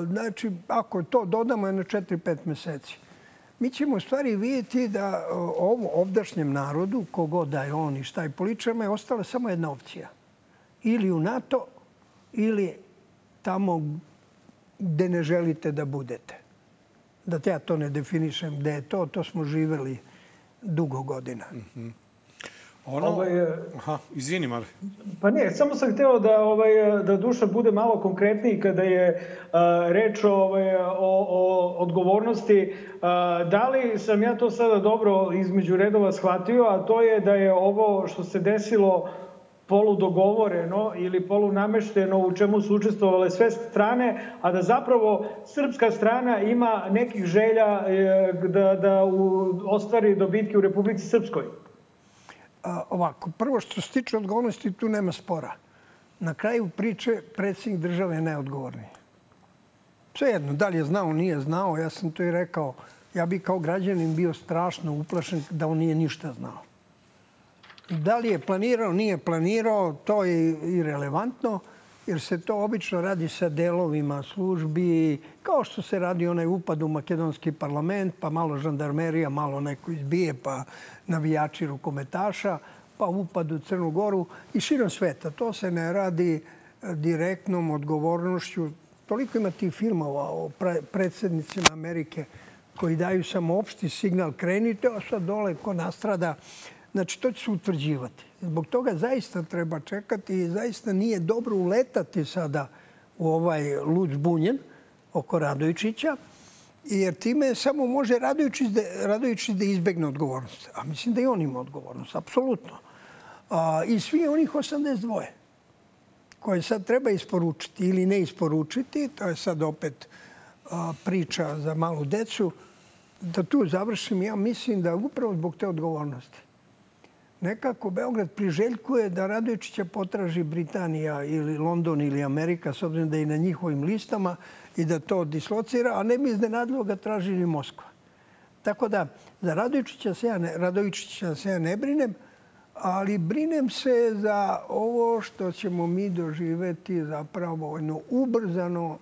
znači, ako to dodamo jedno 4-5 meseci, mi ćemo u stvari vidjeti da ovom ovdašnjem narodu, kogod da je on i šta je političama, je ostala samo jedna opcija. Ili u NATO, ili tamo gde ne želite da budete. Da te ja to ne definišem gde je to, to smo živeli dugo godina. Mm -hmm. Ono... Ovaj, Aha, izvini, Mali. Pa nije, samo sam hteo da, ovaj, da duša bude malo konkretniji kada je a, reč ovaj, o, o odgovornosti. A, da li sam ja to sada dobro između redova shvatio, a to je da je ovo što se desilo poludogovoreno ili polunamešteno u čemu su učestvovale sve strane, a da zapravo srpska strana ima nekih želja e, da, da u, ostvari dobitke u Republici Srpskoj ovako, prvo što se tiče odgovornosti, tu nema spora. Na kraju priče predsjednik države je neodgovorni. Sve jedno, da li je znao, nije znao, ja sam to i rekao. Ja bi kao građanin bio strašno uplašen da on nije ništa znao. Da li je planirao, nije planirao, to je irelevantno jer se to obično radi sa delovima službi, kao što se radi onaj upad u makedonski parlament, pa malo žandarmerija, malo neko izbije, pa navijači rukometaša, pa upad u Crnu Goru i širom sveta. To se ne radi e, direktnom odgovornošću. Toliko ima tih filmova o predsjednicima Amerike koji daju samo opšti signal krenite, a sad dole ko nastrada Znači, to će se utvrđivati. Zbog toga zaista treba čekati i zaista nije dobro uletati sada u ovaj lud bunjen oko Radojičića, jer time samo može Radojičić da, da izbegne odgovornost. A mislim da i on ima odgovornost, apsolutno. I svi onih 82 koje sad treba isporučiti ili ne isporučiti, to je sad opet a, priča za malu decu, da tu završim, ja mislim da upravo zbog te odgovornosti nekako Beograd priželjkuje da Radojičića potraži Britanija ili London ili Amerika, s obzirom da je na njihovim listama i da to dislocira, a ne bi iznenadilo ga traži ni Moskva. Tako da, za Radojičića se ja ne, Radojičića se ja ne brinem, ali brinem se za ovo što ćemo mi doživeti zapravo jedno ubrzano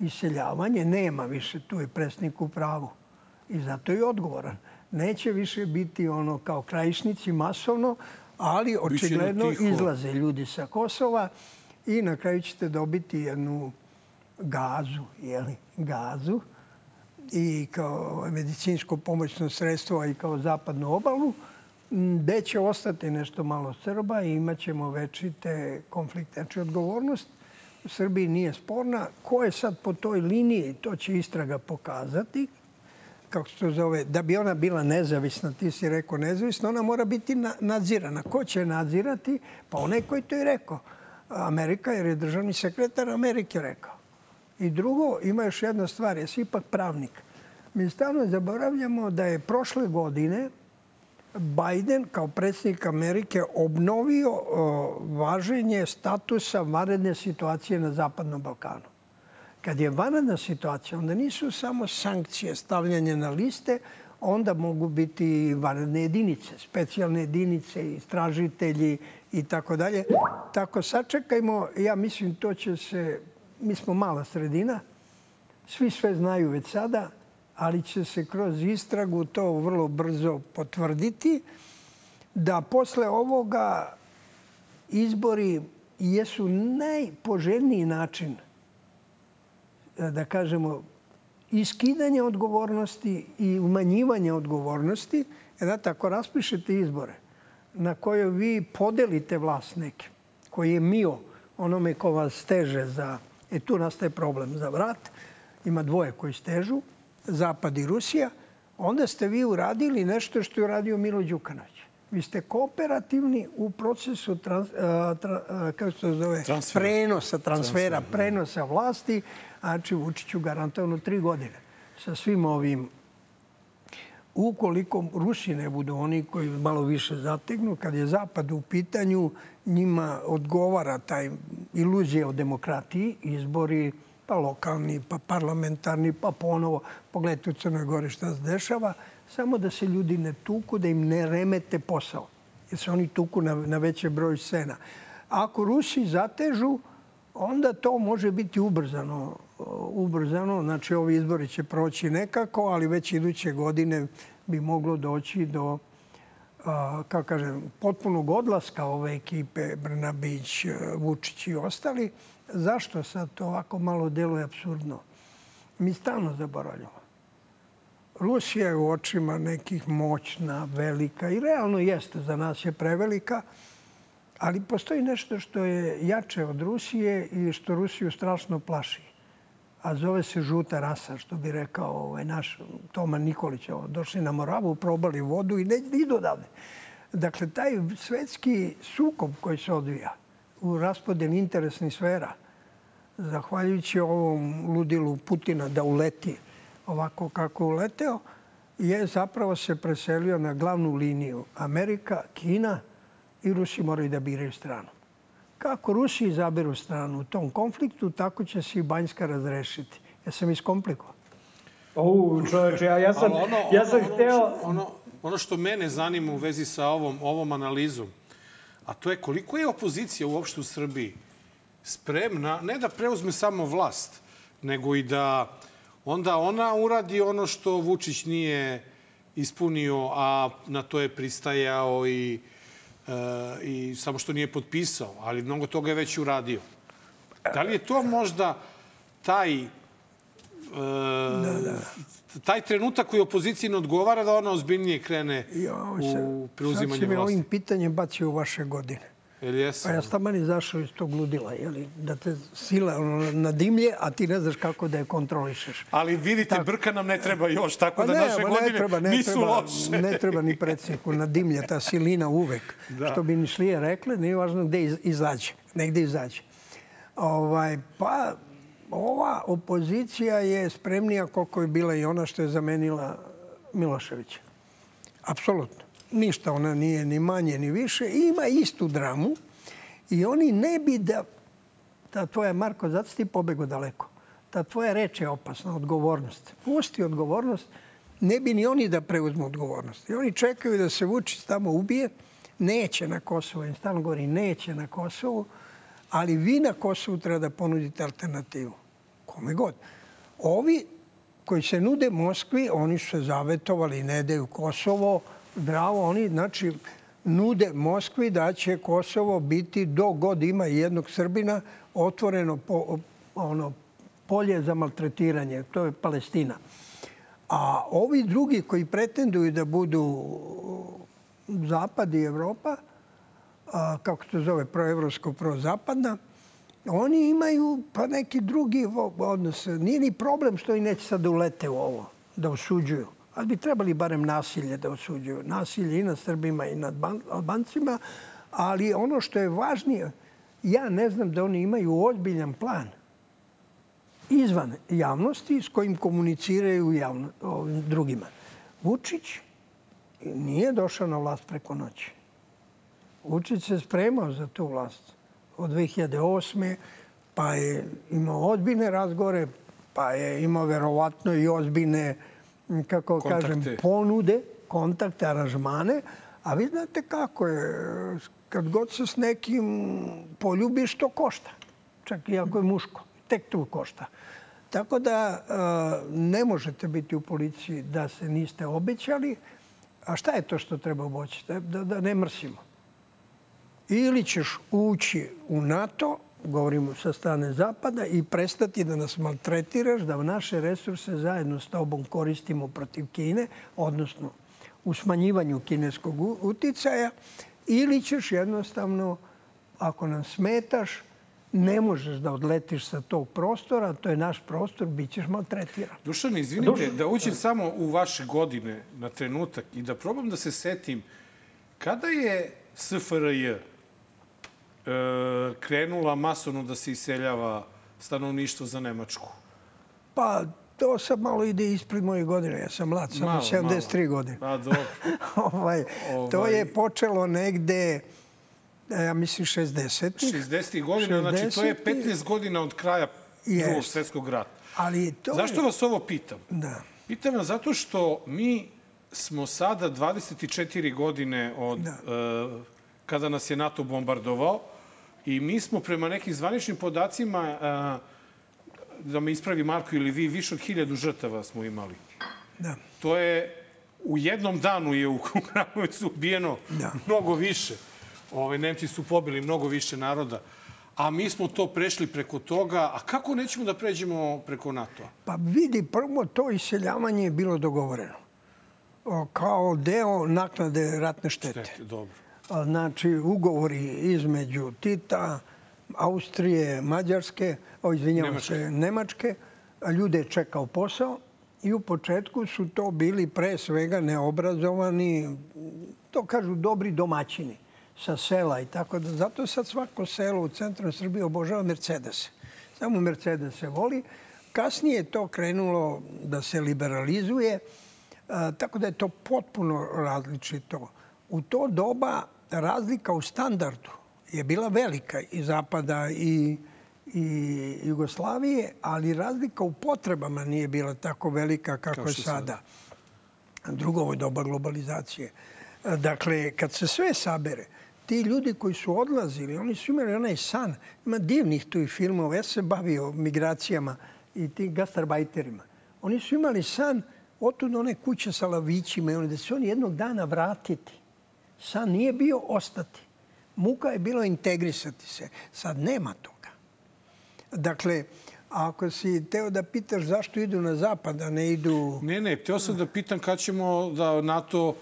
iseljavanje. Nema više, tu presnik u pravu. I zato je odgovoran. Neće više biti ono kao krajišnici masovno, ali očigledno izlaze ljudi sa Kosova i na kraju ćete dobiti jednu gazu, jeli, gazu i kao medicinsko pomoćno sredstvo i kao zapadnu obalu, gde će ostati nešto malo Srba i imat ćemo večite konflikte. Znači, odgovornost u Srbiji nije sporna. Ko je sad po toj liniji, to će istraga pokazati. Kako se to zove, da bi ona bila nezavisna, ti si rekao nezavisna, ona mora biti nadzirana. Ko će nadzirati? Pa onaj koji to je rekao. Amerika, jer je državni sekretar Amerike rekao. I drugo, ima još jedna stvar, jesi ipak pravnik. Mi stalno zaboravljamo da je prošle godine Biden kao predsjednik Amerike obnovio važenje statusa vanredne situacije na Zapadnom Balkanu. Kad je vanredna situacija, onda nisu samo sankcije stavljanje na liste, onda mogu biti vanredne jedinice, specijalne jedinice, istražitelji i tako dalje. Tako sačekajmo, ja mislim to će se, mi smo mala sredina, svi sve znaju već sada, ali će se kroz istragu to vrlo brzo potvrditi, da posle ovoga izbori jesu najpoželjniji način, da kažemo, iskidanje odgovornosti i umanjivanje odgovornosti. E, znate, ako raspišete izbore na kojoj vi podelite vlast neke, koji je mio onome ko vas steže za... E tu nastaje problem za vrat. Ima dvoje koji stežu Zapad i Rusija, onda ste vi uradili nešto što je uradio Milo Đukanović. Vi ste kooperativni u procesu trans, tra, kako se zove, transfera. prenosa, transfera, Transfer, prenosa vlasti. Znači, Vučiću garantovano tri godine sa svim ovim Ukoliko Rusi ne budu oni koji malo više zategnu, kad je Zapad u pitanju, njima odgovara taj iluzija o demokratiji, izbori, pa lokalni, pa parlamentarni, pa ponovo. Pogledajte u Crnoj Gori šta se dešava. Samo da se ljudi ne tuku, da im ne remete posao. Jer se oni tuku na, na veće broj scena. Ako Rusi zatežu, onda to može biti ubrzano. Ubrzano, znači ovi izbori će proći nekako, ali već iduće godine bi moglo doći do kako kažem, potpunog odlaska ove ekipe Brnabić, Vučić i ostali. Zašto sad to ovako malo deluje absurdno? Mi stalno zaboravljamo. Rusija je u očima nekih moćna, velika i realno jeste, za nas je prevelika, ali postoji nešto što je jače od Rusije i što Rusiju strašno plaši. A zove se žuta rasa, što bi rekao ovaj naš Toma Nikolić. Došli na Moravu, probali vodu i ne idu odavde. Dakle, taj svetski sukob koji se odvija, u raspoden interesnih sfera, zahvaljujući ovom ludilu Putina da uleti ovako kako uleteo, je zapravo se preselio na glavnu liniju Amerika, Kina i Rusi moraju da biraju stranu. Kako Rusi izaberu stranu u tom konfliktu, tako će se i Banjska razrešiti. Ja sam iskomplikovao. O, čoveče, ja, ja sam, ono, ja sam ono, hteo... Ono, ono, ono što mene zanima u vezi sa ovom, ovom analizom, a to je koliko je opozicija uopšte u Srbiji spremna, ne da preuzme samo vlast, nego i da onda ona uradi ono što Vučić nije ispunio, a na to je pristajao i, i samo što nije potpisao, ali mnogo toga je već uradio. Da li je to možda taj e, da, da. taj trenutak koji opoziciji ne odgovara da ona ozbiljnije krene u preuzimanje vlasti? Sad si me ovim pitanjem bacio u vaše godine. Ili jesam? Pa ja sam mani izašao iz tog ludila, jeli? da te sila ono, na dimlje, a ti ne znaš kako da je kontrolišeš. Ali vidite, tako. brka nam ne treba još, tako pa da ne, naše godine ne treba, ne nisu treba, loše. Ne treba ni predsjedniku na dimlje, ta silina uvek. Da. Što bi ni šlije rekle, nije važno gde izađe, negde izađe. Ovaj, pa, ova opozicija je spremnija koliko je bila i ona što je zamenila Miloševića. Apsolutno ništa ona nije ni manje ni više. ima istu dramu i oni ne bi da... Ta tvoja, Marko, zato ti pobego daleko. Ta tvoja reč je opasna, odgovornost. Pusti odgovornost, ne bi ni oni da preuzmu odgovornost. I oni čekaju da se Vučić tamo ubije, neće na Kosovo, im stalno govori neće na Kosovo, ali vi na Kosovu treba da ponudite alternativu. Kome god. Ovi koji se nude Moskvi, oni su se zavetovali, ne daju Kosovo, zdravo, oni, znači, nude Moskvi da će Kosovo biti do god ima jednog Srbina otvoreno po, ono, polje za maltretiranje. To je Palestina. A ovi drugi koji pretenduju da budu Zapad i Evropa, a, kako se zove, proevropsko, prozapadna, oni imaju pa neki drugi odnos. Nije ni problem što i neće sad da ulete u ovo, da osuđuju. Ali bi trebali barem nasilje da osuđuju. Nasilje i nad Srbima i nad Albancima. Ali ono što je važnije, ja ne znam da oni imaju ozbiljan plan izvan javnosti s kojim komuniciraju javno, ovim drugima. Vučić nije došao na vlast preko noći. Vučić se spremao za tu vlast od 2008. pa je imao odbine razgore, pa je imao verovatno i ozbiljne, kako Kontakte. kažem, ponude, kontakte, aranžmane. A vi znate kako je, kad god se s nekim poljubiš, to košta. Čak i ako je muško. Tek tu košta. Tako da ne možete biti u policiji da se niste obećali. A šta je to što treba oboći? Da, da ne mrsimo. Ili ćeš ući u NATO, govorimo sa strane Zapada, i prestati da nas maltretiraš, da naše resurse zajedno s tobom koristimo protiv Kine, odnosno u smanjivanju kineskog uticaja, ili ćeš jednostavno, ako nam smetaš, ne možeš da odletiš sa tog prostora, to je naš prostor, bit ćeš maltretiran. Dušan, izvinite, Dušan. da uđem samo u vaše godine na trenutak i da probam da se setim kada je SFRJ krenula masovno da se iseljava stanovništvo za Nemačku? Pa, to sad malo ide ispred moje godine. Ja sam mlad, sam malo, 73 malo. godine. Pa, dobro. ovaj, ovaj... To je počelo negde E, ja mislim 60. 60. godina, 60. znači to je 15 godina od kraja yes. drugog svetskog rata. Ali to Zašto je... vas ovo pitam? Da. Pitam vas zato što mi smo sada 24 godine od da. uh, kada nas je NATO bombardovao i mi smo prema nekim zvaničnim podacima uh, da me ispravi Marko ili vi, više od hiljadu žrtava smo imali. Da. To je u jednom danu je u Kragovicu ubijeno da. mnogo više. Ove, Nemci su pobili mnogo više naroda. A mi smo to prešli preko toga. A kako nećemo da pređemo preko NATO-a? Pa vidi, prvo to iseljavanje je bilo dogovoreno. Kao deo naknade ratne štete. Štete, dobro. Znači, ugovori između Tita, Austrije, Mađarske, o, izvinjavam Nemačke. se, Nemačke, ljude je čekao posao i u početku su to bili pre svega neobrazovani, to kažu dobri domaćini sa sela i tako da. Zato sad svako selo u centralnoj Srbiji obožava Mercedes. Samo Mercedes se voli. Kasnije je to krenulo da se liberalizuje, tako da je to potpuno različito. U to doba razlika u standardu je bila velika i Zapada i, i Jugoslavije, ali razlika u potrebama nije bila tako velika kako Kao je sada. Drugo, ovo je doba globalizacije. Dakle, kad se sve sabere, ti ljudi koji su odlazili, oni su imali onaj san. Ima divnih tu i filmova. Ja se bavio migracijama i tim gastarbajterima. Oni su imali san otud one kuće sa lavićima i one da se oni jednog dana vratiti. San nije bio ostati. Muka je bilo integrisati se. Sad nema toga. Dakle, ako si teo da pitaš zašto idu na zapad, a ne idu... Ne, ne, teo sam da pitam kad ćemo da NATO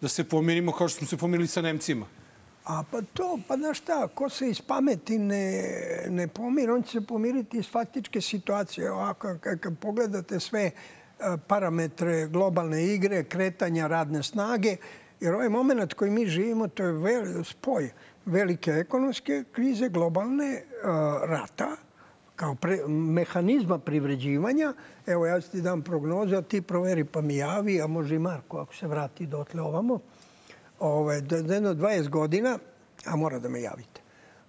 da se pomirimo kao što smo se pomirili sa Nemcima. A pa to, pa znaš šta, ko se iz pameti ne, ne pomiri, on će se pomiriti iz faktičke situacije. Ovako, kad pogledate sve e, parametre globalne igre, kretanja radne snage, jer ovaj moment koji mi živimo, to je vel, spoj velike ekonomske krize, globalne, uh, rata, kao pre, mehanizma privređivanja. Evo, ja ti dam prognozu, a ti proveri pa mi javi, a može i Marko ako se vrati dotle ovamo ovaj, do jedno 20 godina, a mora da me javite,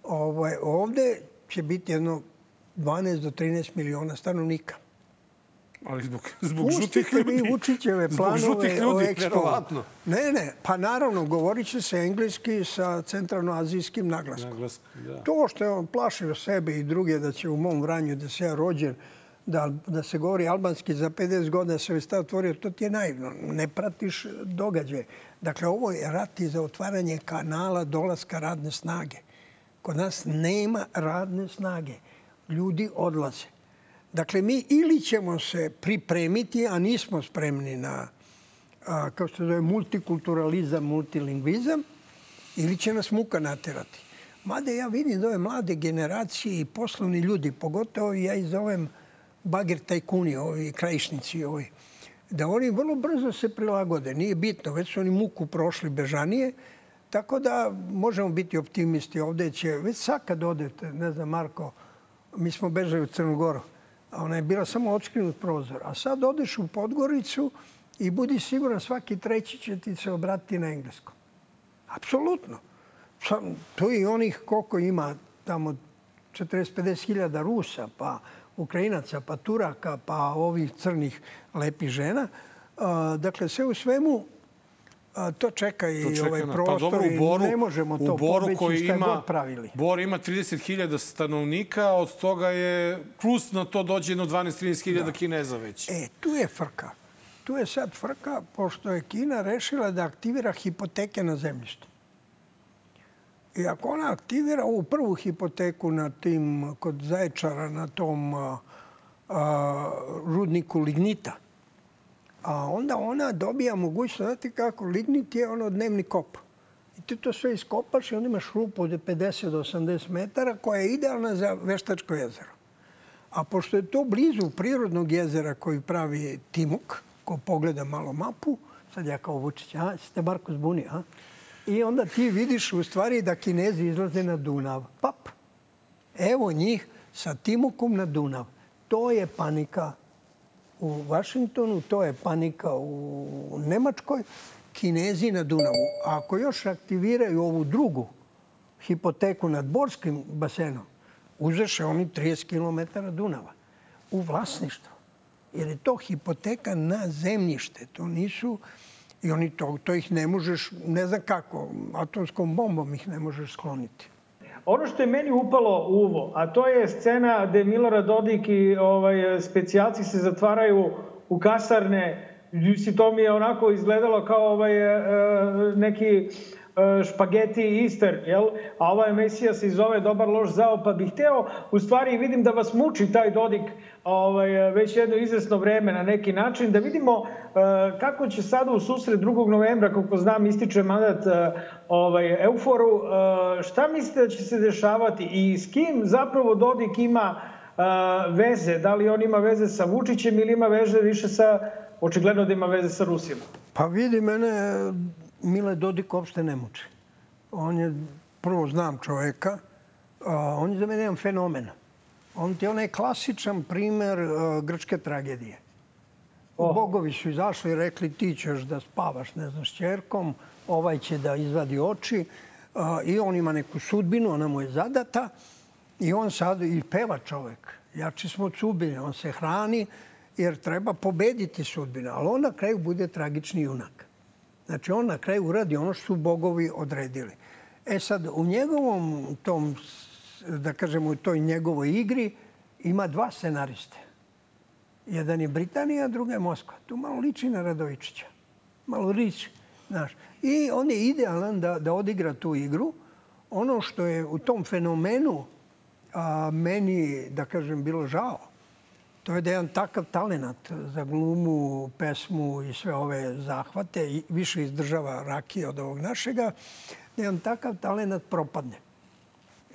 ovaj, ovde će biti jedno 12 do 13 miliona stanovnika. Ali zbog, zbog žutih ljudi. Pustite mi Vučićeve planove ljudi, o ekspo. Ne, ne, pa naravno, govorit će se engleski sa centralnoazijskim naglaskom. Naglask, da. To što je on plašio sebe i druge da će u mom vranju da se ja rođen da, da se govori albanski za 50 godina se već otvorio, to ti je naivno. Ne pratiš događaje. Dakle, ovo je rat i za otvaranje kanala dolaska radne snage. Kod nas nema radne snage. Ljudi odlaze. Dakle, mi ili ćemo se pripremiti, a nismo spremni na, a, kao se zove, multikulturalizam, multilingvizam, ili će nas muka naterati. Mada ja vidim da ove mlade generacije i poslovni ljudi, pogotovo ja ih zovem bager tajkuni, ovi krajišnici, ovi, da oni vrlo brzo se prilagode. Nije bitno, već su oni muku prošli bežanije, tako da možemo biti optimisti. Ovde će, već sad kad odete, ne znam, Marko, mi smo bežali u Crnogoru, a ona je bila samo očkrinut prozor. A sad odeš u Podgoricu i budi siguran svaki treći će ti se obratiti na engleskom. Apsolutno. Tu i onih koliko ima tamo 40-50 hiljada Rusa, pa Ukrajinaca, pa Turaka, pa ovih crnih lepih žena. Dakle, sve u svemu to čeka i to čeka ovaj na, prostor pa dobro, u Boru, ne možemo to u Boru koji ima, god pravili. Bor ima 30.000 stanovnika, od toga je plus na to dođe jedno 12-13.000 da. Kineza već. E, tu je frka. Tu je sad frka, pošto je Kina rešila da aktivira hipoteke na zemljištu. I ako ona aktivira ovu prvu hipoteku na tim, kod Zaječara, na tom a, a, rudniku lignita, a onda ona dobija mogućnost, znate kako, lignit je ono dnevni kop. I ti to sve iskopaš i onda imaš rupu od 50 do 80 metara koja je idealna za veštačko jezero. A pošto je to blizu prirodnog jezera koji pravi Timuk, ko pogleda malo mapu, sad ja kao Vučić, a, ste Marko zbuni, a? I onda ti vidiš u stvari da Kinezi izlaze na Dunav. Pap. Evo njih sa Timukom na Dunav. To je panika u Vašingtonu, to je panika u Nemačkoj, Kinezi na Dunavu. A ako još aktiviraju ovu drugu hipoteku nad Borskim basenom, uzeše oni 30 km Dunava u vlasništvo. Jer je to hipoteka na zemljište. To nisu I oni to, to ih ne možeš, ne znam kako, atomskom bombom ih ne možeš skloniti. Ono što je meni upalo u uvo, a to je scena gde Milorad Dodik i ovaj, specijalci se zatvaraju u kasarne. Si to mi je onako izgledalo kao ovaj, e, neki E, špageti Easter, jel? A ova emisija se zove Dobar loš zao, pa bih hteo, u stvari vidim da vas muči taj Dodik ovaj, već jedno izvesno vreme na neki način, da vidimo uh, kako će sada u susret 2. novembra, kako znam, ističe mandat uh, ovaj, Euforu, šta mislite da će se dešavati i s kim zapravo Dodik ima veze? Da li on ima veze sa Vučićem ili ima veze više sa, očigledno da ima veze sa Rusima? Pa vidi, mene Mile Dodik uopšte ne muči. On je, prvo znam čoveka, a, on je za mene jedan fenomen. On ti je onaj klasičan primer a, grčke tragedije. Oh. Bogovi su izašli i rekli ti ćeš da spavaš, ne znam, s čerkom, ovaj će da izvadi oči a, i on ima neku sudbinu, ona mu je zadata i on sad i peva čovek. Jači smo od sudbine, on se hrani jer treba pobediti sudbinu, ali on na kraju bude tragični junak. Znači, on na kraju uradi ono što su bogovi odredili. E sad, u njegovom tom, da kažemo, u toj njegovoj igri ima dva scenariste. Jedan je Britanija, druga je Moskva. Tu malo liči na Radovičića. Malo liči. Znaš. I on je idealan da, da odigra tu igru. Ono što je u tom fenomenu a, meni, da kažem, bilo žao, To je da je jedan takav talenat za glumu, pesmu i sve ove zahvate, i više izdržava rakije od ovog našega, da jedan takav talenat propadne.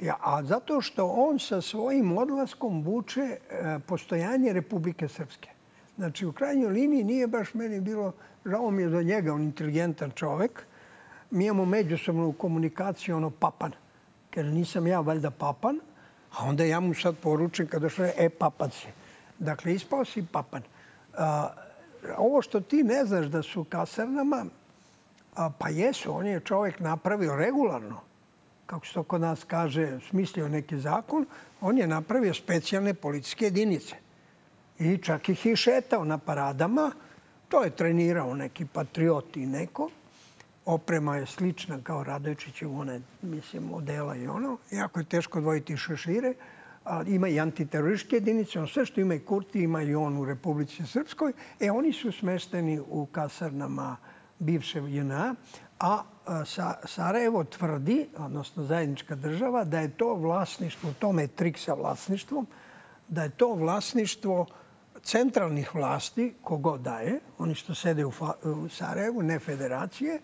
Ja, a zato što on sa svojim odlaskom vuče e, postojanje Republike Srpske. Znači, u krajnjoj liniji nije baš meni bilo, žao mi je za njega, on inteligentan čovek. Mi imamo međusobnu komunikaciju, ono, papan. Ker nisam ja valjda papan, a onda ja mu sad poručim kada što je, e, papan si. Dakle, ispao si papan. A, ovo što ti ne znaš da su kasarnama, a, pa jesu, on je čovjek napravio regularno, kako se to kod nas kaže, smislio neki zakon, on je napravio specijalne policijske jedinice. I čak ih i šetao na paradama. To je trenirao neki patriot i neko. Oprema je slična kao Radojičićev, one, mislim, modela i ono. Jako je teško odvojiti šešire a, ima i antiterorističke jedinice, on sve što ima i Kurti, ima i on u Republici Srpskoj. E, oni su smešteni u kasarnama bivše JNA, a sa, Sarajevo tvrdi, odnosno zajednička država, da je to vlasništvo, tome je trik sa vlasništvom, da je to vlasništvo centralnih vlasti, kogo daje, oni što sede u, u Sarajevu, ne federacije,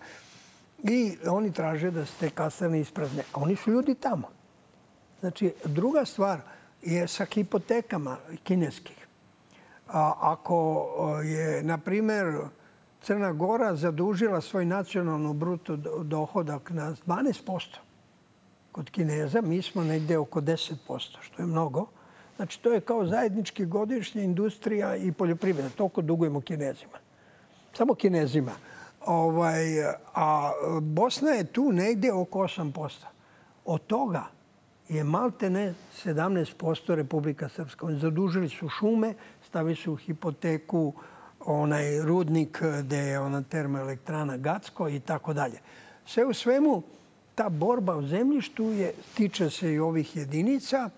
i oni traže da se te kasarne isprazne. A oni su ljudi tamo. Znači, druga stvar je sa hipotekama kineskih. A ako je, na primer, Crna Gora zadužila svoj nacionalno bruto dohodak na 12%. Kod Kineza mi smo negde oko 10%, što je mnogo. Znači, to je kao zajednički godišnja industrija i poljoprivreda. Toliko dugujemo Kinezima. Samo Kinezima. Ovaj, a Bosna je tu negde oko 8%. Od toga je malte ne 17% Republika Srpska. Oni zadužili su šume, stavili su u hipoteku onaj rudnik gde je ona termoelektrana Gacko i tako dalje. Sve u svemu, ta borba o zemljištu je, tiče se i ovih jedinica,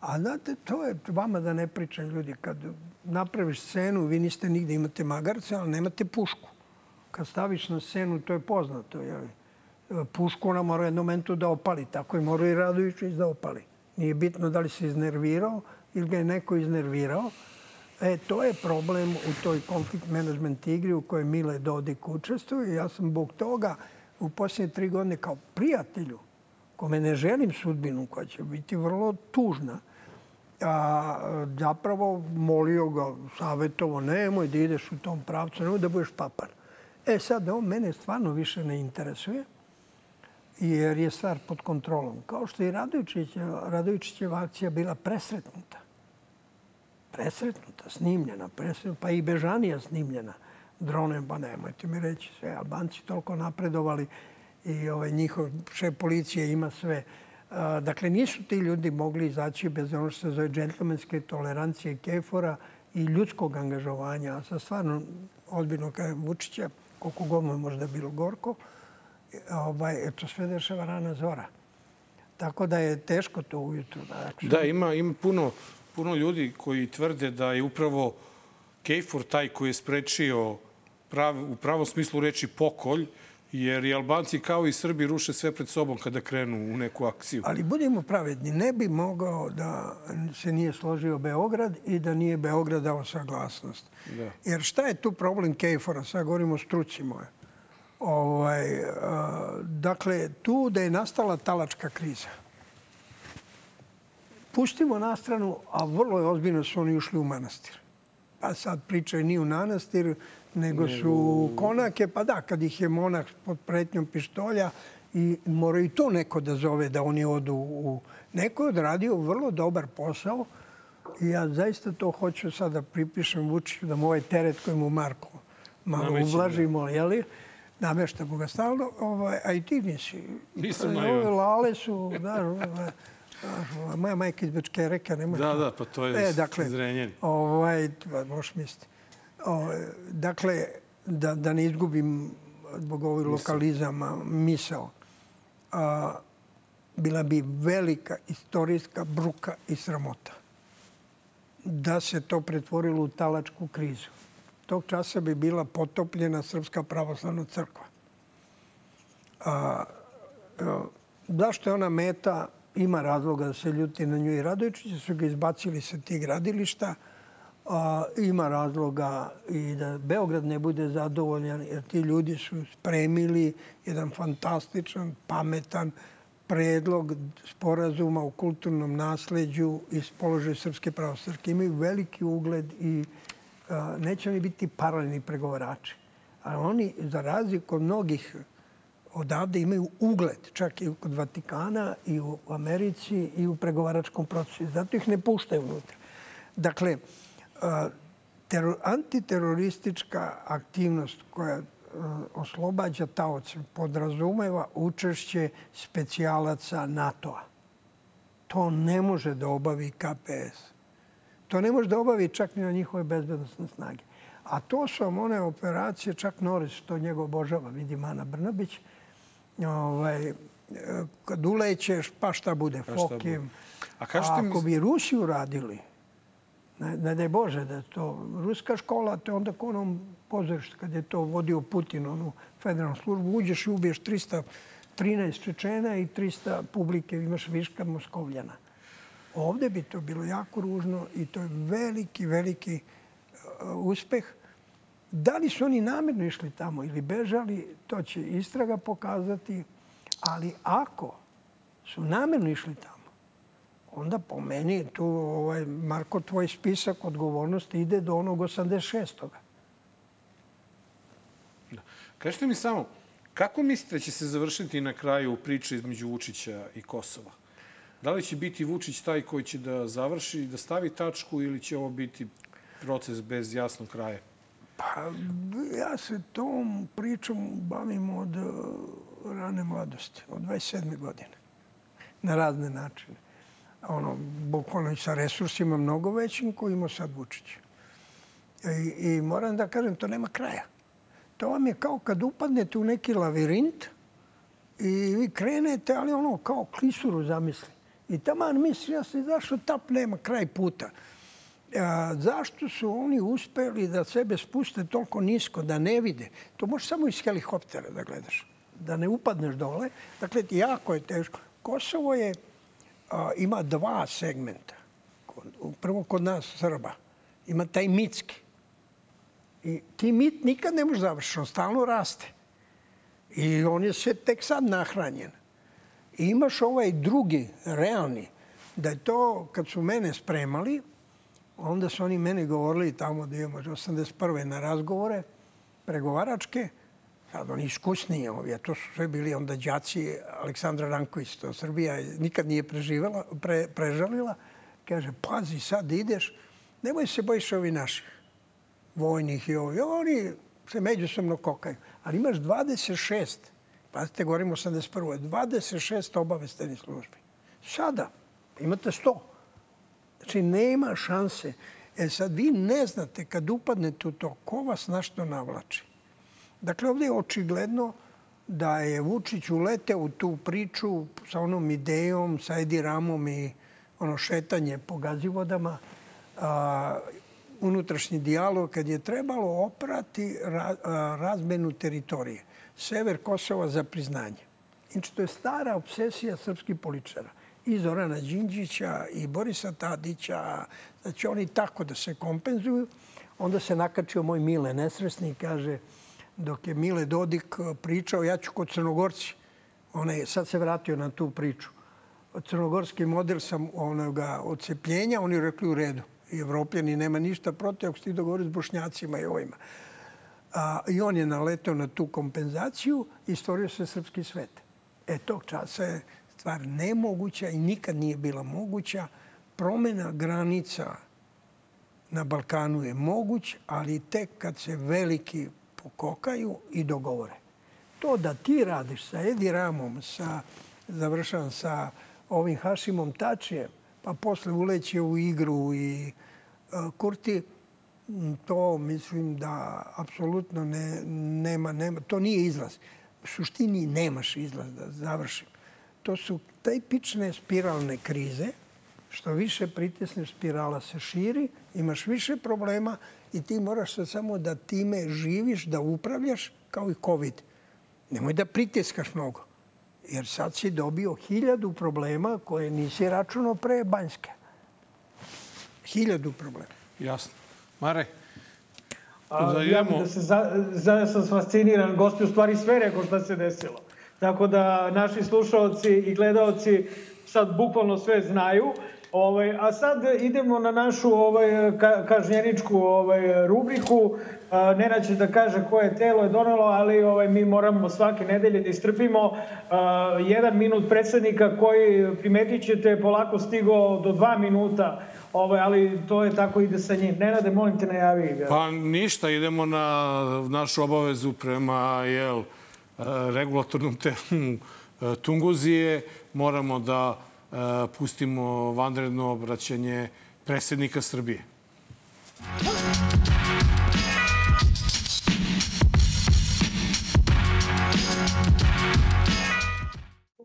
a znate, to je vama da ne pričam ljudi. Kad napraviš scenu, vi niste nigde, imate magarce, ali nemate pušku. Kad staviš na scenu, to je poznato. Jeli? Pušku ona mora jednom momentu da opali. Tako i mora i Radovićić da opali. Nije bitno da li se iznervirao ili ga je neko iznervirao. E, to je problem u toj konflikt management igri u kojoj Mile Dodik učestvuje. Ja sam bog toga u posljednje tri godine kao prijatelju, kome ne želim sudbinu koja će biti vrlo tužna, a, zapravo molio ga, savjetovo, nemoj da ideš u tom pravcu, nemoj da budeš papan. E sad, on mene stvarno više ne interesuje, jer je stvar pod kontrolom. Kao što je Radovićićeva akcija bila presretnuta presretnuta, snimljena, presretnuta, pa i Bežanija snimljena dronem, pa nemojte mi reći sve. Albanci toliko napredovali i ovaj, njihov šef policije ima sve. Dakle, nisu ti ljudi mogli izaći bez ono što se zove džentlmenske tolerancije Kefora i ljudskog angažovanja. A sa stvarno, odbirno kada Vučića, koliko god mu je možda bilo gorko, ovaj, to sve dešava rana zora. Tako da je teško to ujutru. Da, ima, ima puno puno ljudi koji tvrde da je upravo Kejfor taj koji je sprečio prav, u pravom smislu reči pokolj, jer i Albanci kao i Srbi ruše sve pred sobom kada krenu u neku akciju. Ali budemo pravedni, ne bi mogao da se nije složio Beograd i da nije Beograd dao saglasnost. Da. Jer šta je tu problem Kejfora? Sad govorimo o struci moje. Ovaj, a, dakle, tu da je nastala talačka kriza pustimo na stranu, a vrlo je ozbiljno su oni ušli u manastir. Pa sad pričaju ni u manastir, nego su konake. Pa da, kad ih je monah pod pretnjom pištolja i mora i to neko da zove da oni odu u... Neko je odradio vrlo dobar posao i ja zaista to hoću sad da pripišem Vučiću da mu ovaj teret koji mu Marko malo da. ublažimo, jeli? Nameštamo ga stalno, ovaj, a i ti nisi. Nisam Ove lale su, da, moja majka iz Bečke reke, nemoj Da, da, pa to je e, dakle. Ovaj, možeš misliti. O, dakle, da, da ne izgubim zbog ovih lokalizama misao. A, bila bi velika istorijska bruka i sramota da se to pretvorilo u talačku krizu. Tog časa bi bila potopljena Srpska pravoslavna crkva. A, a, zašto je ona meta ima razloga da se ljuti na nju i Radovičića, su ga izbacili sa tih gradilišta. A, ima razloga i da Beograd ne bude zadovoljan, jer ti ljudi su spremili jedan fantastičan, pametan predlog sporazuma u kulturnom nasledđu iz položaja Srpske pravosrke. Imaju veliki ugled i neće oni biti paralelni pregovarači. A oni, za razliku od mnogih odavde imaju ugled, čak i kod Vatikana i u Americi i u pregovaračkom procesu. Zato ih ne puštaju unutra. Dakle, teror, antiteroristička aktivnost koja oslobađa taoce podrazumeva učešće specijalaca NATO-a. To ne može da obavi KPS. To ne može da obavi čak ni na njihove bezbednostne snage. A to su one operacije, čak Norris, to njega obožava, vidi Mana Brnabić, ovaj, kad ulećeš, pa šta bude, Pa šta bude. A A ako bi Rusi uradili, ne, ne daj Bože da to ruska škola, to je onda ko onom pozorištu kad je to vodio Putin, onu federalnu službu, uđeš i ubiješ 313 Čečena i 300 publike, imaš viška Moskovljana. Ovde bi to bilo jako ružno i to je veliki, veliki uh, uspeh. Da li su oni namjerno išli tamo ili bežali, to će istraga pokazati. Ali ako su namjerno išli tamo, onda po meni tu, ovaj, Marko, tvoj spisak odgovornosti ide do onog 86. Kažite mi samo, kako mislite da će se završiti na kraju priča između Vučića i Kosova? Da li će biti Vučić taj koji će da završi, da stavi tačku ili će ovo biti proces bez jasnog kraja? Pa ja se tom pričom bavim od eh, rane mladosti, od 27. godine. Na razne načine. Ono, bukvalno i sa resursima mnogo većim koji ima sad Vučić. I, I moram da kažem, to nema kraja. To vam je kao kad upadnete u neki lavirint i vi krenete, ali ono kao klisuru zamisli. I taman misli, ja se zašto tap nema kraj puta. A, zašto su oni uspeli da sebe spuste toliko nisko, da ne vide? To možeš samo iz helikoptera da gledaš, da ne upadneš dole. Dakle, jako je teško. Kosovo je, a, ima dva segmenta. Prvo kod nas, Srba. Ima taj mitski. I ti mit nikad ne može završiti, on stalno raste. I on je sve tek sad nahranjen. I imaš ovaj drugi, realni, da je to, kad su mene spremali, onda su oni meni govorili tamo da imamo 81. na razgovore, pregovaračke, sad oni iskusniji ovi, a to su sve bili onda đaci Aleksandra Ranković, to Srbija nikad nije preživela, pre, prežalila. Kaže, pazi, sad ideš, nemoj se bojiš ovi naših vojnih i ovi. Oni se međusobno kokaju. Ali imaš 26, pazite, govorimo 81. 26 obavestenih službi. Sada imate 100. Znači, nema šanse. E sad, vi ne znate kad upadnete u to ko vas na što navlači. Dakle, ovdje je očigledno da je Vučić uleteo u tu priču sa onom idejom, sa Edi Ramom i ono šetanje po gazivodama, a, unutrašnji dijalog kad je trebalo oprati razmenu teritorije. Sever Kosova za priznanje. Inače, to je stara obsesija srpskih političara. I Zorana Đinđića, i Borisa Tadića. Znači, oni tako da se kompenzuju. Onda se nakačio moj Mile Nesresni i kaže, dok je Mile Dodik pričao, ja ću kod Crnogorci. On je, sad se vratio na tu priču. Crnogorski model sam onoga odcepljenja, oni rekli u redu. I Evropljani nema ništa protiv ako se ti dogovori s Bošnjacima i ovima. A, I on je naletao na tu kompenzaciju i stvorio se srpski svet. E, tog časa je stvar nemoguća i nikad nije bila moguća. Promena granica na Balkanu je moguć, ali tek kad se veliki pokokaju i dogovore. To da ti radiš sa Edi Ramom, sa, završavam sa ovim Hašimom Tačijem, pa posle uleće u igru i uh, Kurti, to mislim da apsolutno ne, nema, nema, to nije izlaz. U suštini nemaš izlaz da završim. To su tipične spiralne krize, što više pritisneš, spirala se širi, imaš više problema i ti moraš se samo da time živiš, da upravljaš kao i COVID. Nemoj da pritiskaš mnogo, jer sad si dobio hiljadu problema koje nisi računao pre Banjske. Hiljadu problema. Jasno. Mare, A, ja da se za, za, sam fasciniran. Gosti u stvari sve rekao šta se desilo. Tako da naši slušalci i gledaoci sad bukvalno sve znaju. Ovaj, a sad idemo na našu ovaj, ka, kažnjeničku ovaj, rubriku. A, Nena će da kaže koje telo je donelo, ali ovaj, mi moramo svake nedelje da istrpimo a, jedan minut predsednika koji, primetit ćete, polako stigo do dva minuta. Ovaj, ali to je tako ide sa njim. Nenade, molim te, najavi ga. Pa ništa, idemo na našu obavezu prema jel, eh, regulatornom telu eh, Tunguzije. Moramo da pustimo vanredno obraćanje predsjednika Srbije.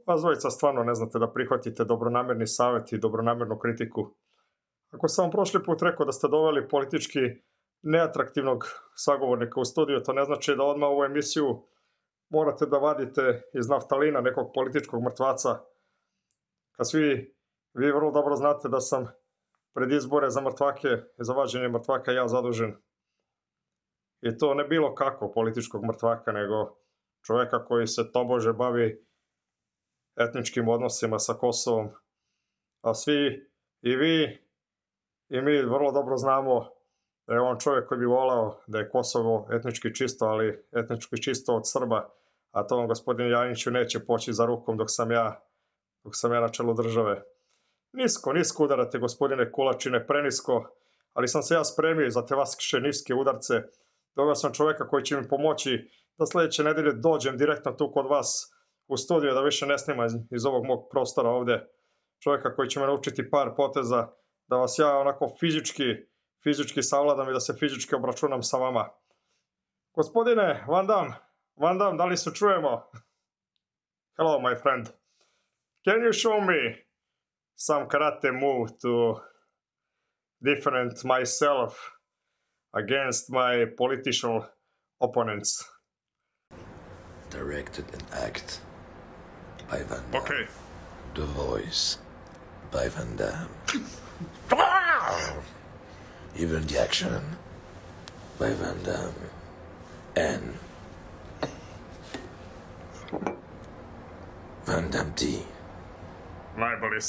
vas dvojica stvarno ne znate da prihvatite dobronamerni savjet i dobronamernu kritiku. Ako sam vam prošli put rekao da ste doveli politički neatraktivnog sagovornika u studiju, to ne znači da odmah ovu emisiju morate da vadite iz naftalina nekog političkog mrtvaca. Kad svi, vi vrlo dobro znate da sam pred izbore za mrtvake, za vađenje mrtvaka ja zadužen. I to ne bilo kako političkog mrtvaka, nego čoveka koji se tobože bavi etničkim odnosima sa Kosovom. A svi, i vi, i mi vrlo dobro znamo da je on čovjek koji bi volao da je Kosovo etnički čisto, ali etnički čisto od Srba, a to vam gospodin Janiću neće poći za rukom dok sam ja, dok sam ja na čelu države. Nisko, nisko udarate gospodine Kulačine, prenisko, ali sam se ja spremio za te vaše niske udarce. Doveo sam čovjeka koji će mi pomoći da sljedeće nedelje dođem direktno tu kod vas u studiju, da više ne snima iz, ovog mog prostora ovde. Čovjeka koji će me naučiti par poteza, da vas ja onako fizički, fizički savladam i da se fizički obračunam sa vama. Gospodine Van Dam, Van Dam, da li se čujemo? Hello, my friend. Can you show me some karate move to different myself against my political opponents? Directed and act by Van Damme. Okay. The voice by Van Damme. Even the action by Van Damme. And Van Damme D. Najbolje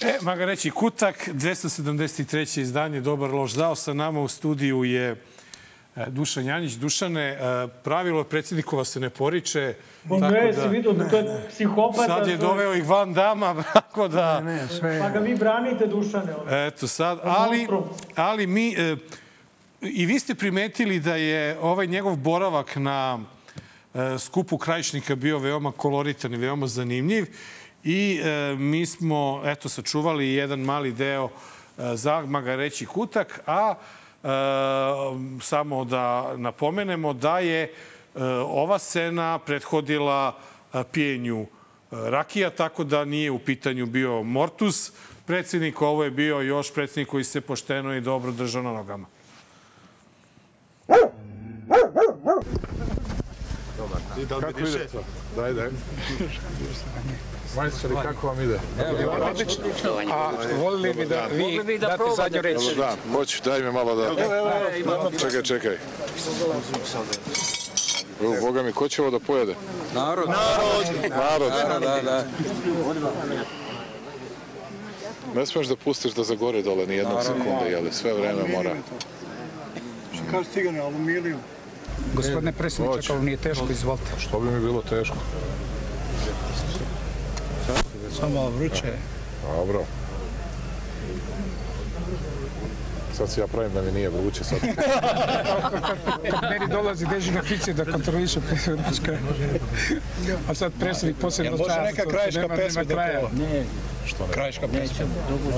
E, maga reći, Kutak, 273. izdanje Dobar loš zao. Sa nama u studiju je e, Dušan Janjić. Dušane, e, pravilo predsjednikova se ne poriče. Onda je, si vidio da to je psihopata. Sad je doveo ih van dama, tako da... Ne, ne, sve... Pa ga vi branite, Dušane. Eto sad, ali, ali mi... E, I vi ste primetili da je ovaj njegov boravak na e, skupu krajišnika bio veoma koloritan i veoma zanimljiv. I e, mi smo, eto, sačuvali jedan mali deo e, zagmaga reći kutak, a samo da napomenemo da je ova scena prethodila pijenju rakija, tako da nije u pitanju bio Mortus predsjednik, ovo je bio još predsjednik koji se pošteno i dobro držao na nogama. Kako ide to? Daj, daj. Majstori, kako vam ide? Evo, odlično. A volili bi da vi date zadnju reč. Dobar dan, hoću, daj mi malo da... Čekaj, čekaj. Evo, Boga mi, ko će ovo da pojede? Narod. Narod. Narod. Da, da, da. Ne smeš da pustiš da zagore dole ni jednog sekunde, jeli? Sve vreme mora. Što kaže cigane, aluminijum. Gospodine predsjedniče, kao nije teško, izvolite. Što bi mi bilo teško? Samo vruće. Dobro. Sad si ja pravim da mi nije vruće sad. Kad meni dolazi dežin oficir da kontroliše predsjednička. A sad predsjednik posebno Može neka krajiška pesma da peva? Ne. Što ne? Krajiška pesma.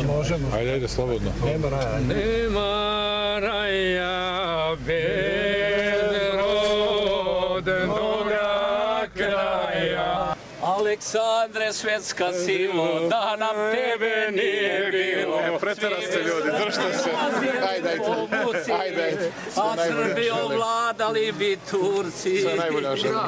Možemo. Ajde, ajde, slobodno. Nema raja. Nema raja bez rodnoga kraja. Aleksandre, svetska silo, da nam tebe nije bilo. Ne, preteraste ljudi, držite se. Ajde, ajde. Ajde, ajde. A Srbijom vladali bi Turci. Sve najbolje želim.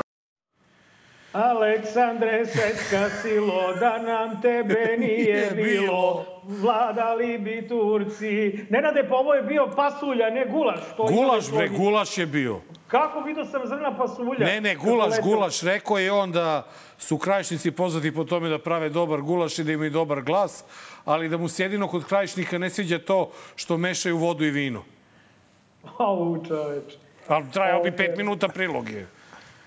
Aleksandre, svetska silo, da nam tebe nije bilo, vladali bi Turci. Nenade, pa ovo je bio pasulja, ne gulaš. To Gulaš, bre, gulaš je bio. Kako vidio sam zrna pasulja? Ne, ne, Kako gulaš, gulaš. Rekao je on da su krajišnici poznati po tome da prave dobar gulaš i da imaju dobar glas, ali da mu se jedino kod krajišnika ne sviđa to što mešaju vodu i vino. Au, čoveč. Ali trajao bi pet minuta prilog je.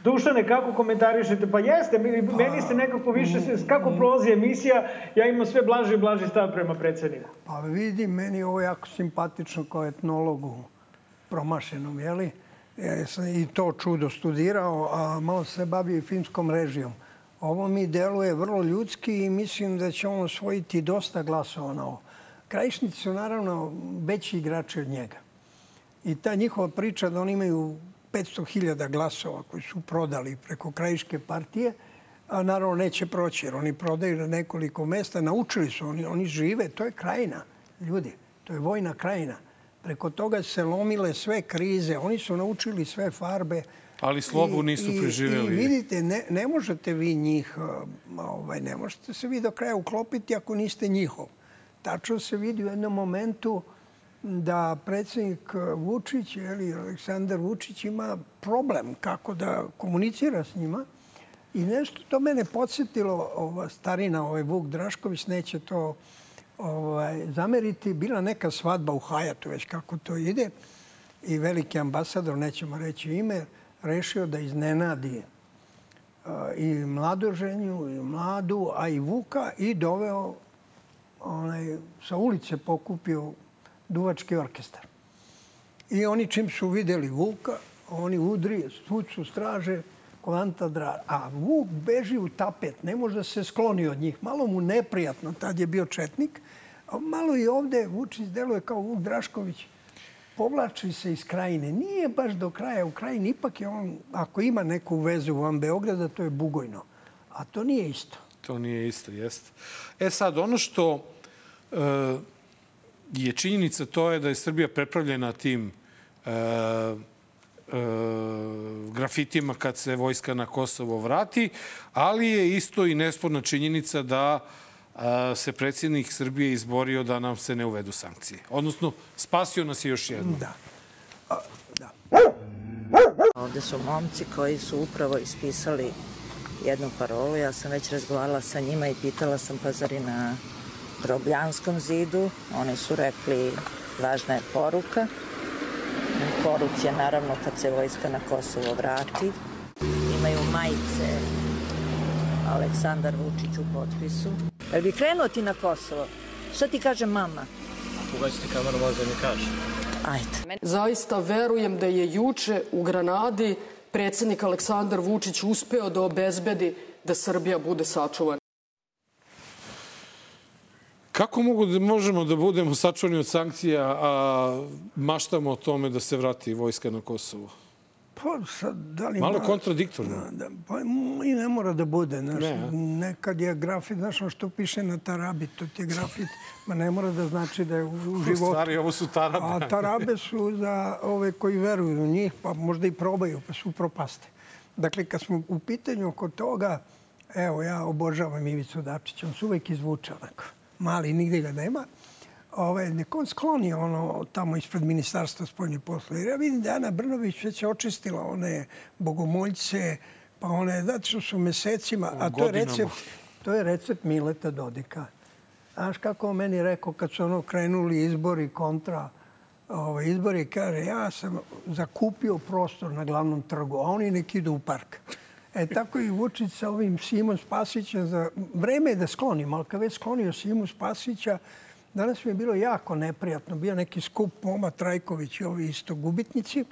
Dušane, kako komentarišete? Pa jeste, meni, se nekako više, se- kako prolazi emisija, ja imam sve blaži i blaži stav prema predsjedniku. Pa vidi, meni je ovo jako simpatično kao etnologu promašenom, jeli? Ja sam i to čudo studirao, a malo se bavio i filmskom režijom. Ovo mi deluje vrlo ljudski i mislim da će on osvojiti dosta glasova na ovo. Krajišnici su naravno veći igrači od njega. I ta njihova priča da oni imaju 500.000 glasova koji su prodali preko krajiške partije, a naravno neće proći jer oni prodaju na nekoliko mesta. Naučili su, oni, oni žive, to je krajina, ljudi. To je vojna krajina. Preko toga se lomile sve krize, oni su naučili sve farbe. Ali slobu nisu I, preživjeli. I vidite, ne, ne možete vi njih, ovaj, ne možete se vi do kraja uklopiti ako niste njihov. Tačno se vidi u jednom momentu da predsjednik Vučić ili Aleksandar Vučić ima problem kako da komunicira s njima. I nešto to mene podsjetilo, ova starina, ovaj Vuk Drašković, neće to ovaj, zameriti. Bila neka svadba u Hajatu, već kako to ide. I veliki ambasador, nećemo reći ime, rešio da iznenadi i mladoženju, i mladu, a i Vuka i doveo onaj, sa ulice pokupio duvački orkestar. I oni čim su videli Vuka, oni udri, svuć su straže, kvanta dra. A Vuk beži u tapet, ne može da se skloni od njih. Malo mu neprijatno, tad je bio četnik. A malo i ovde Vučić deluje kao Vuk Drašković. Povlači se iz krajine. Nije baš do kraja u krajini. Ipak je on, ako ima neku vezu van Beograda, to je Bugojno. A to nije isto. To nije isto, jeste. E sad, ono što e, je činjenica to je da je Srbija prepravljena tim e, e, grafitima kad se vojska na Kosovo vrati, ali je isto i nesporna činjenica da a, se predsjednik Srbije izborio da nam se ne uvedu sankcije. Odnosno, spasio nas je još jedno. Da. A, da. Ovde su momci koji su upravo ispisali jednu parolu. Ja sam već razgovarala sa njima i pitala sam pa zar i na Grobljanskom zidu. Oni su rekli važna je poruka. Poruc je naravno kad se vojska na Kosovo vrati. Imaju majice Aleksandar Vučić u potpisu. Jel bi krenuo ti na Kosovo? Šta ti kaže mama? Ugaćite kameru, možda mi kaže. Ajde. Zaista verujem da je juče u Granadi predsednik Aleksandar Vučić uspeo da obezbedi da Srbija bude sačuvana. Kako mogu da možemo da budemo sačuvani od sankcija, a maštamo o tome da se vrati vojska na Kosovo? Pa sad, da li Malo ma- kontradiktorno. Da, da, pa i ne mora da bude. Znaš, Ne, nekad je grafit, znaš ono što piše na tarabi, to ti je grafit, ma ne mora da znači da je u, u U životu. stvari, ovo su tarabe. A tarabe su za ove koji veruju u njih, pa možda i probaju, pa su propaste. Dakle, kad smo u pitanju oko toga, evo, ja obožavam Ivicu Dačića, on se uvek izvuče onako. Mali, nigde ga nema. Ove, nek on skloni ono tamo ispred ministarstva spoljnih posla. Jer ja vidim da je Ana Brnović već očistila one bogomoljce, pa one, zato što su mesecima, a to je recept, to je recept Mileta Dodika. Znaš kako on meni rekao kad su ono krenuli izbori kontra ovaj, izbori, kaže ja sam zakupio prostor na glavnom trgu, a oni nek idu u park. E tako i Vučić sa ovim Simom Spasića, za vreme je da sklonim, ali kad već sklonio Simu Spasića, danas mi je bilo jako neprijatno. Bio neki skup Moma Trajković i ovi isto gubitnici.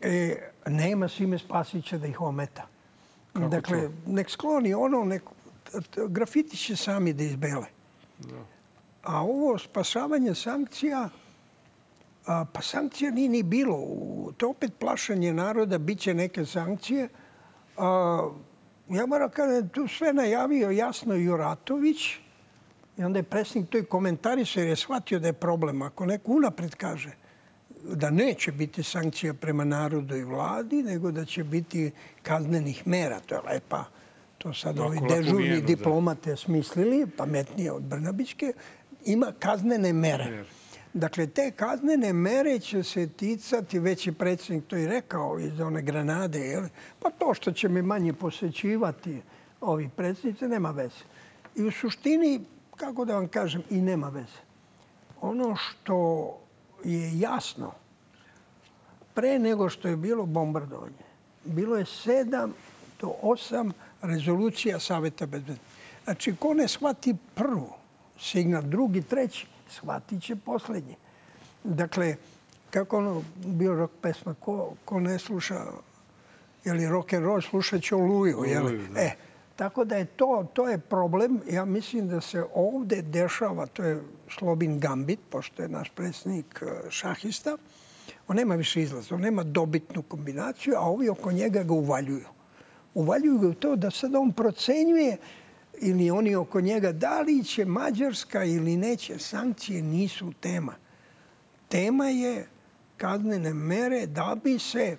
E, nema Sime Spasića da ih ometa. Kako dakle, to? nek skloni ono, nek, grafiti će sami da izbele. A ovo spasavanje sankcija, a, pa sankcija nije ni bilo. To opet plašanje naroda, bit će neke sankcije. A, ja moram kažem, tu sve najavio jasno Juratović i onda je predsjednik to i komentarisao jer je shvatio da je problem. Ako neko unapred kaže da neće biti sankcija prema narodu i vladi, nego da će biti kaznenih mera. To je lepa. To sad ovi dežurni da. diplomate smislili, pametnije od Brnabićke. Ima kaznene mere. Dakle, te kaznene mere će se ticati, već je predsjednik to i rekao iz one granade, jel? pa to što će me manje posećivati ovi predsjednici, nema veze. I u suštini, kako da vam kažem, i nema veze. Ono što je jasno, pre nego što je bilo bombardovanje, bilo je sedam do osam rezolucija Saveta bezbednosti. Znači, ko ne shvati prvu signal, drugi, treći, shvatit će poslednji. Dakle, kako ono bio rok pesma, ko, ko ne sluša, je li rock and roll, slušat će Oluju, je li? Da. E, tako da je to, to je problem. Ja mislim da se ovde dešava, to je Slobin Gambit, pošto je naš predsjednik eh, šahista, On nema više izlaza, on nema dobitnu kombinaciju, a ovi oko njega ga uvaljuju. Uvaljuju ga u to da sad on procenjuje ili oni oko njega da li će Mađarska ili neće. Sankcije nisu tema. Tema je kaznene mere da bi se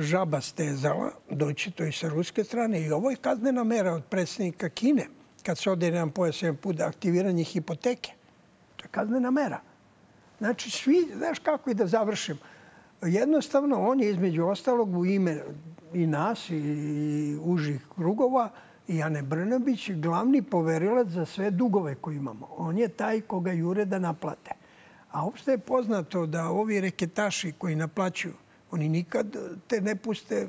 žaba stezala, doći to i sa ruske strane. I ovo je kaznena mera od predsjednika Kine, kad se ode jedan pojas jedan put aktiviranje hipoteke. To je kaznena mera. Znači, svi, znaš kako i da završim. Jednostavno, on je između ostalog u ime i nas i užih krugova i Ane Brnabić glavni poverilac za sve dugove koje imamo. On je taj koga jure da naplate. A uopšte je poznato da ovi reketaši koji naplaćuju, oni nikad te ne puste,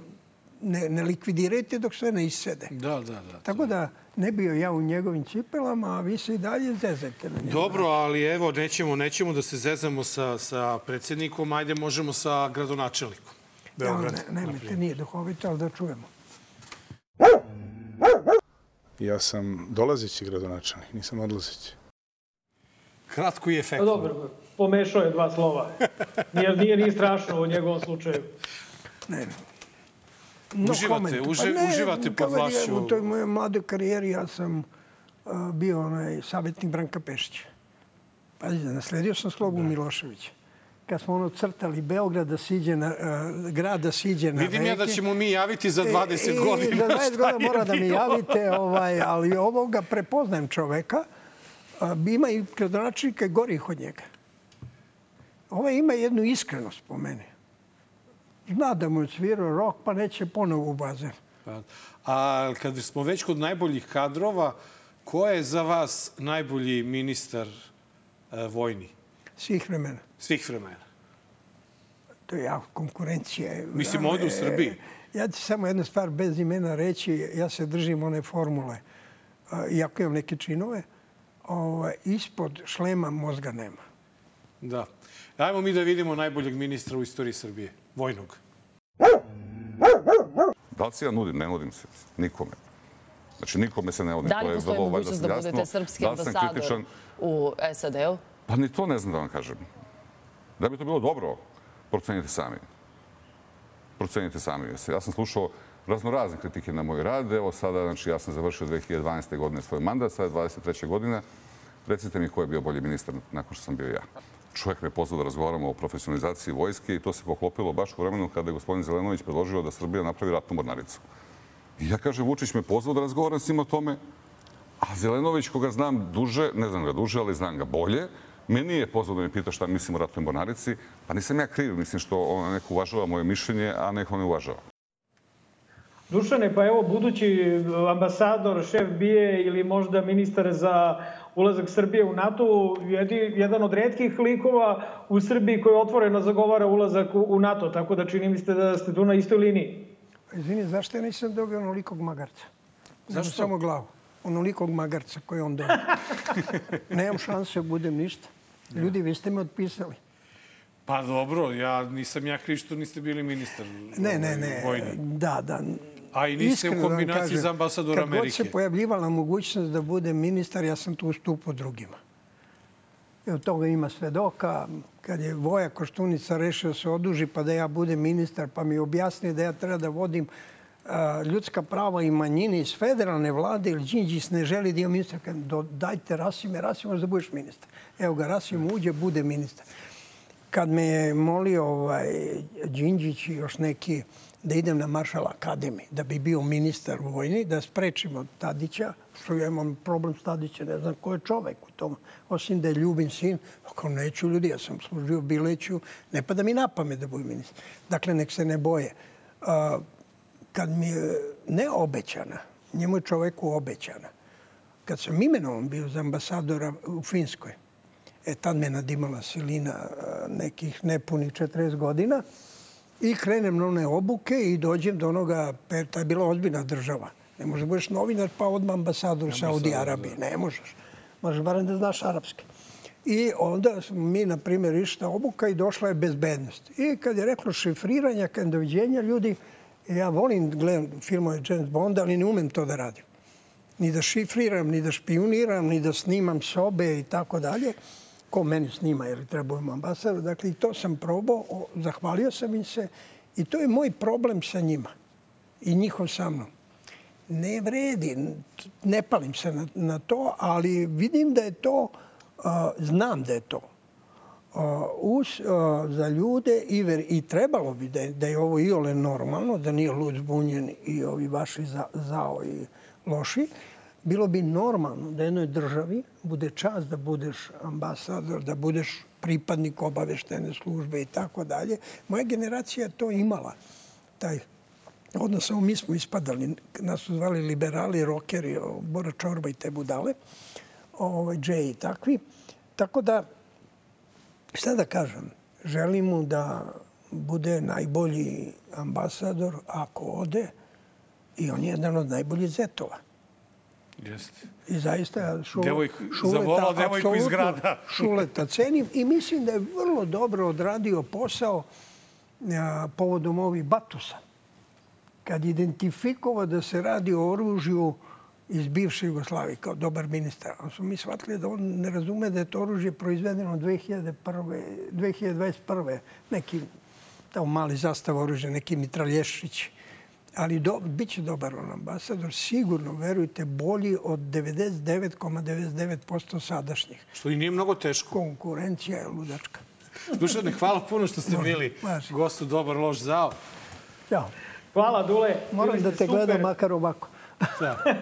ne, ne likvidirajte dok sve ne isede. Da, da, da. Tako da ne bio ja u njegovim cipelama, a vi se i dalje zezate na njemu. Dobro, ali evo, nećemo, nećemo da se zezamo sa, sa predsjednikom, ajde možemo sa gradonačelnikom. Beograd, ja, ne, nemojte, nije duhovito, ali da čujemo. Ja sam dolazeći gradonačelnik, nisam odlazeći. Kratko i efektno. Dobro, pomešao je dva slova. Nije, nije ni strašno u njegovom slučaju. Ne, No uživate, uže, pa ne, uživate pod vlašću. U toj mojoj mladoj karijeri ja sam uh, bio onaj savjetnik Branka Pešića. Pazite, nasledio sam slogu Miloševića. Kad smo ono crtali Beograd da siđe na, uh, grad da siđe na Vidim reke. ja da ćemo mi javiti za 20 e, godina. Za 20 godina mora da mi javite, ovaj, ali ovoga prepoznajem čoveka. Uh, ima i gradonačnika gorih od njega. Ovaj ima jednu iskrenost po meni. Zna da mu je svirao rok, pa neće ponovo u bazen. Pa, a kad smo već kod najboljih kadrova, ko je za vas najbolji ministar e, vojni? Svih vremena. Svih vremena. To je jako konkurencija. Mislim, ovdje u Srbiji. Ja ću samo jednu stvar bez imena reći. Ja se držim one formule. Iako imam neke činove, ispod šlema mozga nema. Da. Ajmo mi da vidimo najboljeg ministra u istoriji Srbije. Vojnog. Da li se ja nudim? Ne nudim se. Nikome. Znači, nikome se ne nudim. Da li postoji mogućnost da budete srpski ambasador u SAD-u? Pa ni to ne znam da vam kažem. Da bi to bilo dobro, procenite sami. Procenite sami. Ja sam slušao raznorazne kritike na moj rad. Evo sada, znači, ja sam završio 2012. godine svoj mandat, sada je 23. godina. Recite mi ko je bio bolji ministar nakon što sam bio ja čovjek me pozvao da razgovaramo o profesionalizaciji vojske i to se poklopilo baš u vremenu kada je gospodin Zelenović predložio da Srbija napravi ratnu mornaricu. I ja kažem, Vučić me pozvao da razgovaram s njim o tome, a Zelenović, koga znam duže, ne znam ga duže, ali znam ga bolje, meni je pozvao da me pita šta mislim o ratnoj mornarici, pa nisam ja kriv, mislim što on neko uvažava moje mišljenje, a neko ne uvažava. Dušane, pa evo, budući ambasador, šef bije ili možda ministar za ulazak Srbije u NATO, jedan od redkih likova u Srbiji koji otvoreno zagovara ulazak u NATO, tako da čini mi ste da ste tu na istoj liniji. Izvini, zašto ja nisam dobio onolikog magarca? Zašto? samo glavu. Onolikog magarca koji on dobio. Nemam šanse da budem ništa. Ljudi, vi ste me otpisali. Pa dobro, ja nisam ja kriv što niste bili ministar ne, ne, ne. vojni. Da, da. A i niste u kombinaciji kažem, za ambasador Amerike. Kad god se pojavljivala mogućnost da budem ministar, ja sam tu ustupao drugima. I od toga ima svedoka. Kad je Voja Koštunica rešio se oduži pa da ja budem ministar, pa mi objasnio da ja treba da vodim a, ljudska prava i manjine iz federalne vlade, ili Đinđis ne želi da ima ministar. Kad do, dajte Rasime, Rasime, da budeš ministar. Evo ga, Rasim uđe, bude ministar. Kad me je molio ovaj, Đinđić i još neki da idem na Maršal Akademiji, da bi bio ministar vojni, da sprečimo Tadića, što ja imam problem s Tadića, ne znam ko je čovek u tom, osim da je ljubim sin, ako neću ljudi, ja sam služio Bileću, ne pa da mi napame da budem ministar. Dakle, nek se ne boje. Kad mi je ne obećana, njemu je čoveku obećana, kad sam imenovan bio za ambasadora u Finskoj, e tad me nadimala silina nekih nepunih 40 godina, I krenem na one obuke i dođem do onoga, ta je bila ozbiljna država. Ne možeš budeš novinar pa odmah ambasador u Saudi Arabiji. Ne možeš. Možeš barem da znaš arapski. I onda mi, na primjer, išta obuka i došla je bezbednost. I kad je reklo šifriranja, kad doviđenja, ljudi, ja volim gledam filmove James Bonda, ali ne umem to da radim. Ni da šifriram, ni da špioniram, ni da snimam sobe i tako dalje. Ko meni snima jer da ambasador. Dakle, i to sam probao, zahvalio sam im se i to je moj problem sa njima i njihov sa mnom. Ne vredi, ne palim se na, na to, ali vidim da je to, uh, znam da je to uh, us, uh, za ljude i, ver, i trebalo bi da je, da je ovo i ole normalno, da nije lud zbunjen i ovi vaši za, zao i loši. Bilo bi normalno da jednoj državi bude čast da budeš ambasador, da budeš pripadnik obaveštene službe i tako dalje. Moja generacija to imala, taj odnosno mi smo ispadali, nas su zvali liberali, rokeri, Bora Čorba i te budale, ovaj, Džej i takvi. Tako da, šta da kažem, želim mu da bude najbolji ambasador ako ode i on je jedan od najboljih zetova. Jeste. I zaista šule, Devojk, šuleta, devojku iz grada. šuleta cenim i mislim da je vrlo dobro odradio posao a, povodom ovih Batusa. Kad identifikovao da se radi o oružju iz bivše Jugoslavije kao dobar ministar, onda smo mi shvatili da on ne razume da je to oružje proizvedeno 2001. 2021. Neki tamo mali zastav oružja, neki mitralješići ali do, bit će dobar on ambasador, sigurno, verujte, bolji od 99,99% sadašnjih. Što i nije mnogo teško. Konkurencija je ludačka. Dušane, hvala puno što ste bili gostu Dobar loš zao. Ćao. Hvala, Dule. Moram da te super. gledam makar ovako. Da.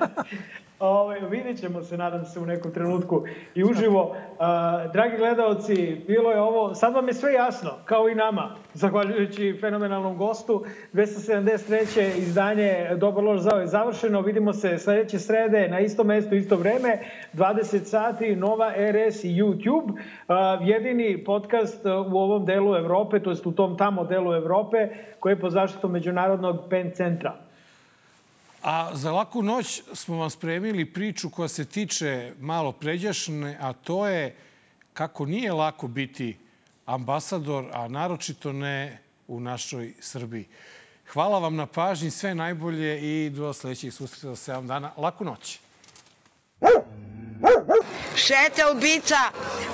Ove, vidjet ćemo se, nadam se, u nekom trenutku i uživo. Uh, dragi gledalci, bilo je ovo, sad vam je sve jasno, kao i nama, zahvaljujući fenomenalnom gostu. 273. izdanje Dobar lož zao je završeno. Vidimo se sledeće srede na isto mesto, isto vreme, 20 sati, Nova RS i YouTube. Uh, jedini podcast u ovom delu Evrope, to jest u tom tamo delu Evrope, koji je po zaštitom Međunarodnog PEN centra. A za laku noć smo vam spremili priču koja se tiče malo pređašne, a to je kako nije lako biti ambasador, a naročito ne u našoj Srbiji. Hvala vam na pažnji, sve najbolje i do sledećih susreta za 7 dana. Laku noć. Šeta ubica,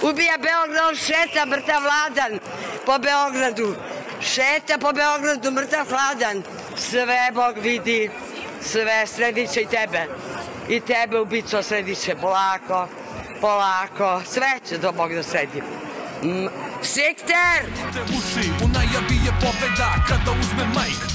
ubija Beograd, šeta mrtav vladan po Beogradu. Šeta po Beogradu, mrtav hladan. Sve Bog vidi sve, sredit će i tebe. I tebe ubico sredit će polako, polako, sve će do Bog da sredi. Sikter! Te uši, u najavi je pobeda kada uzme majk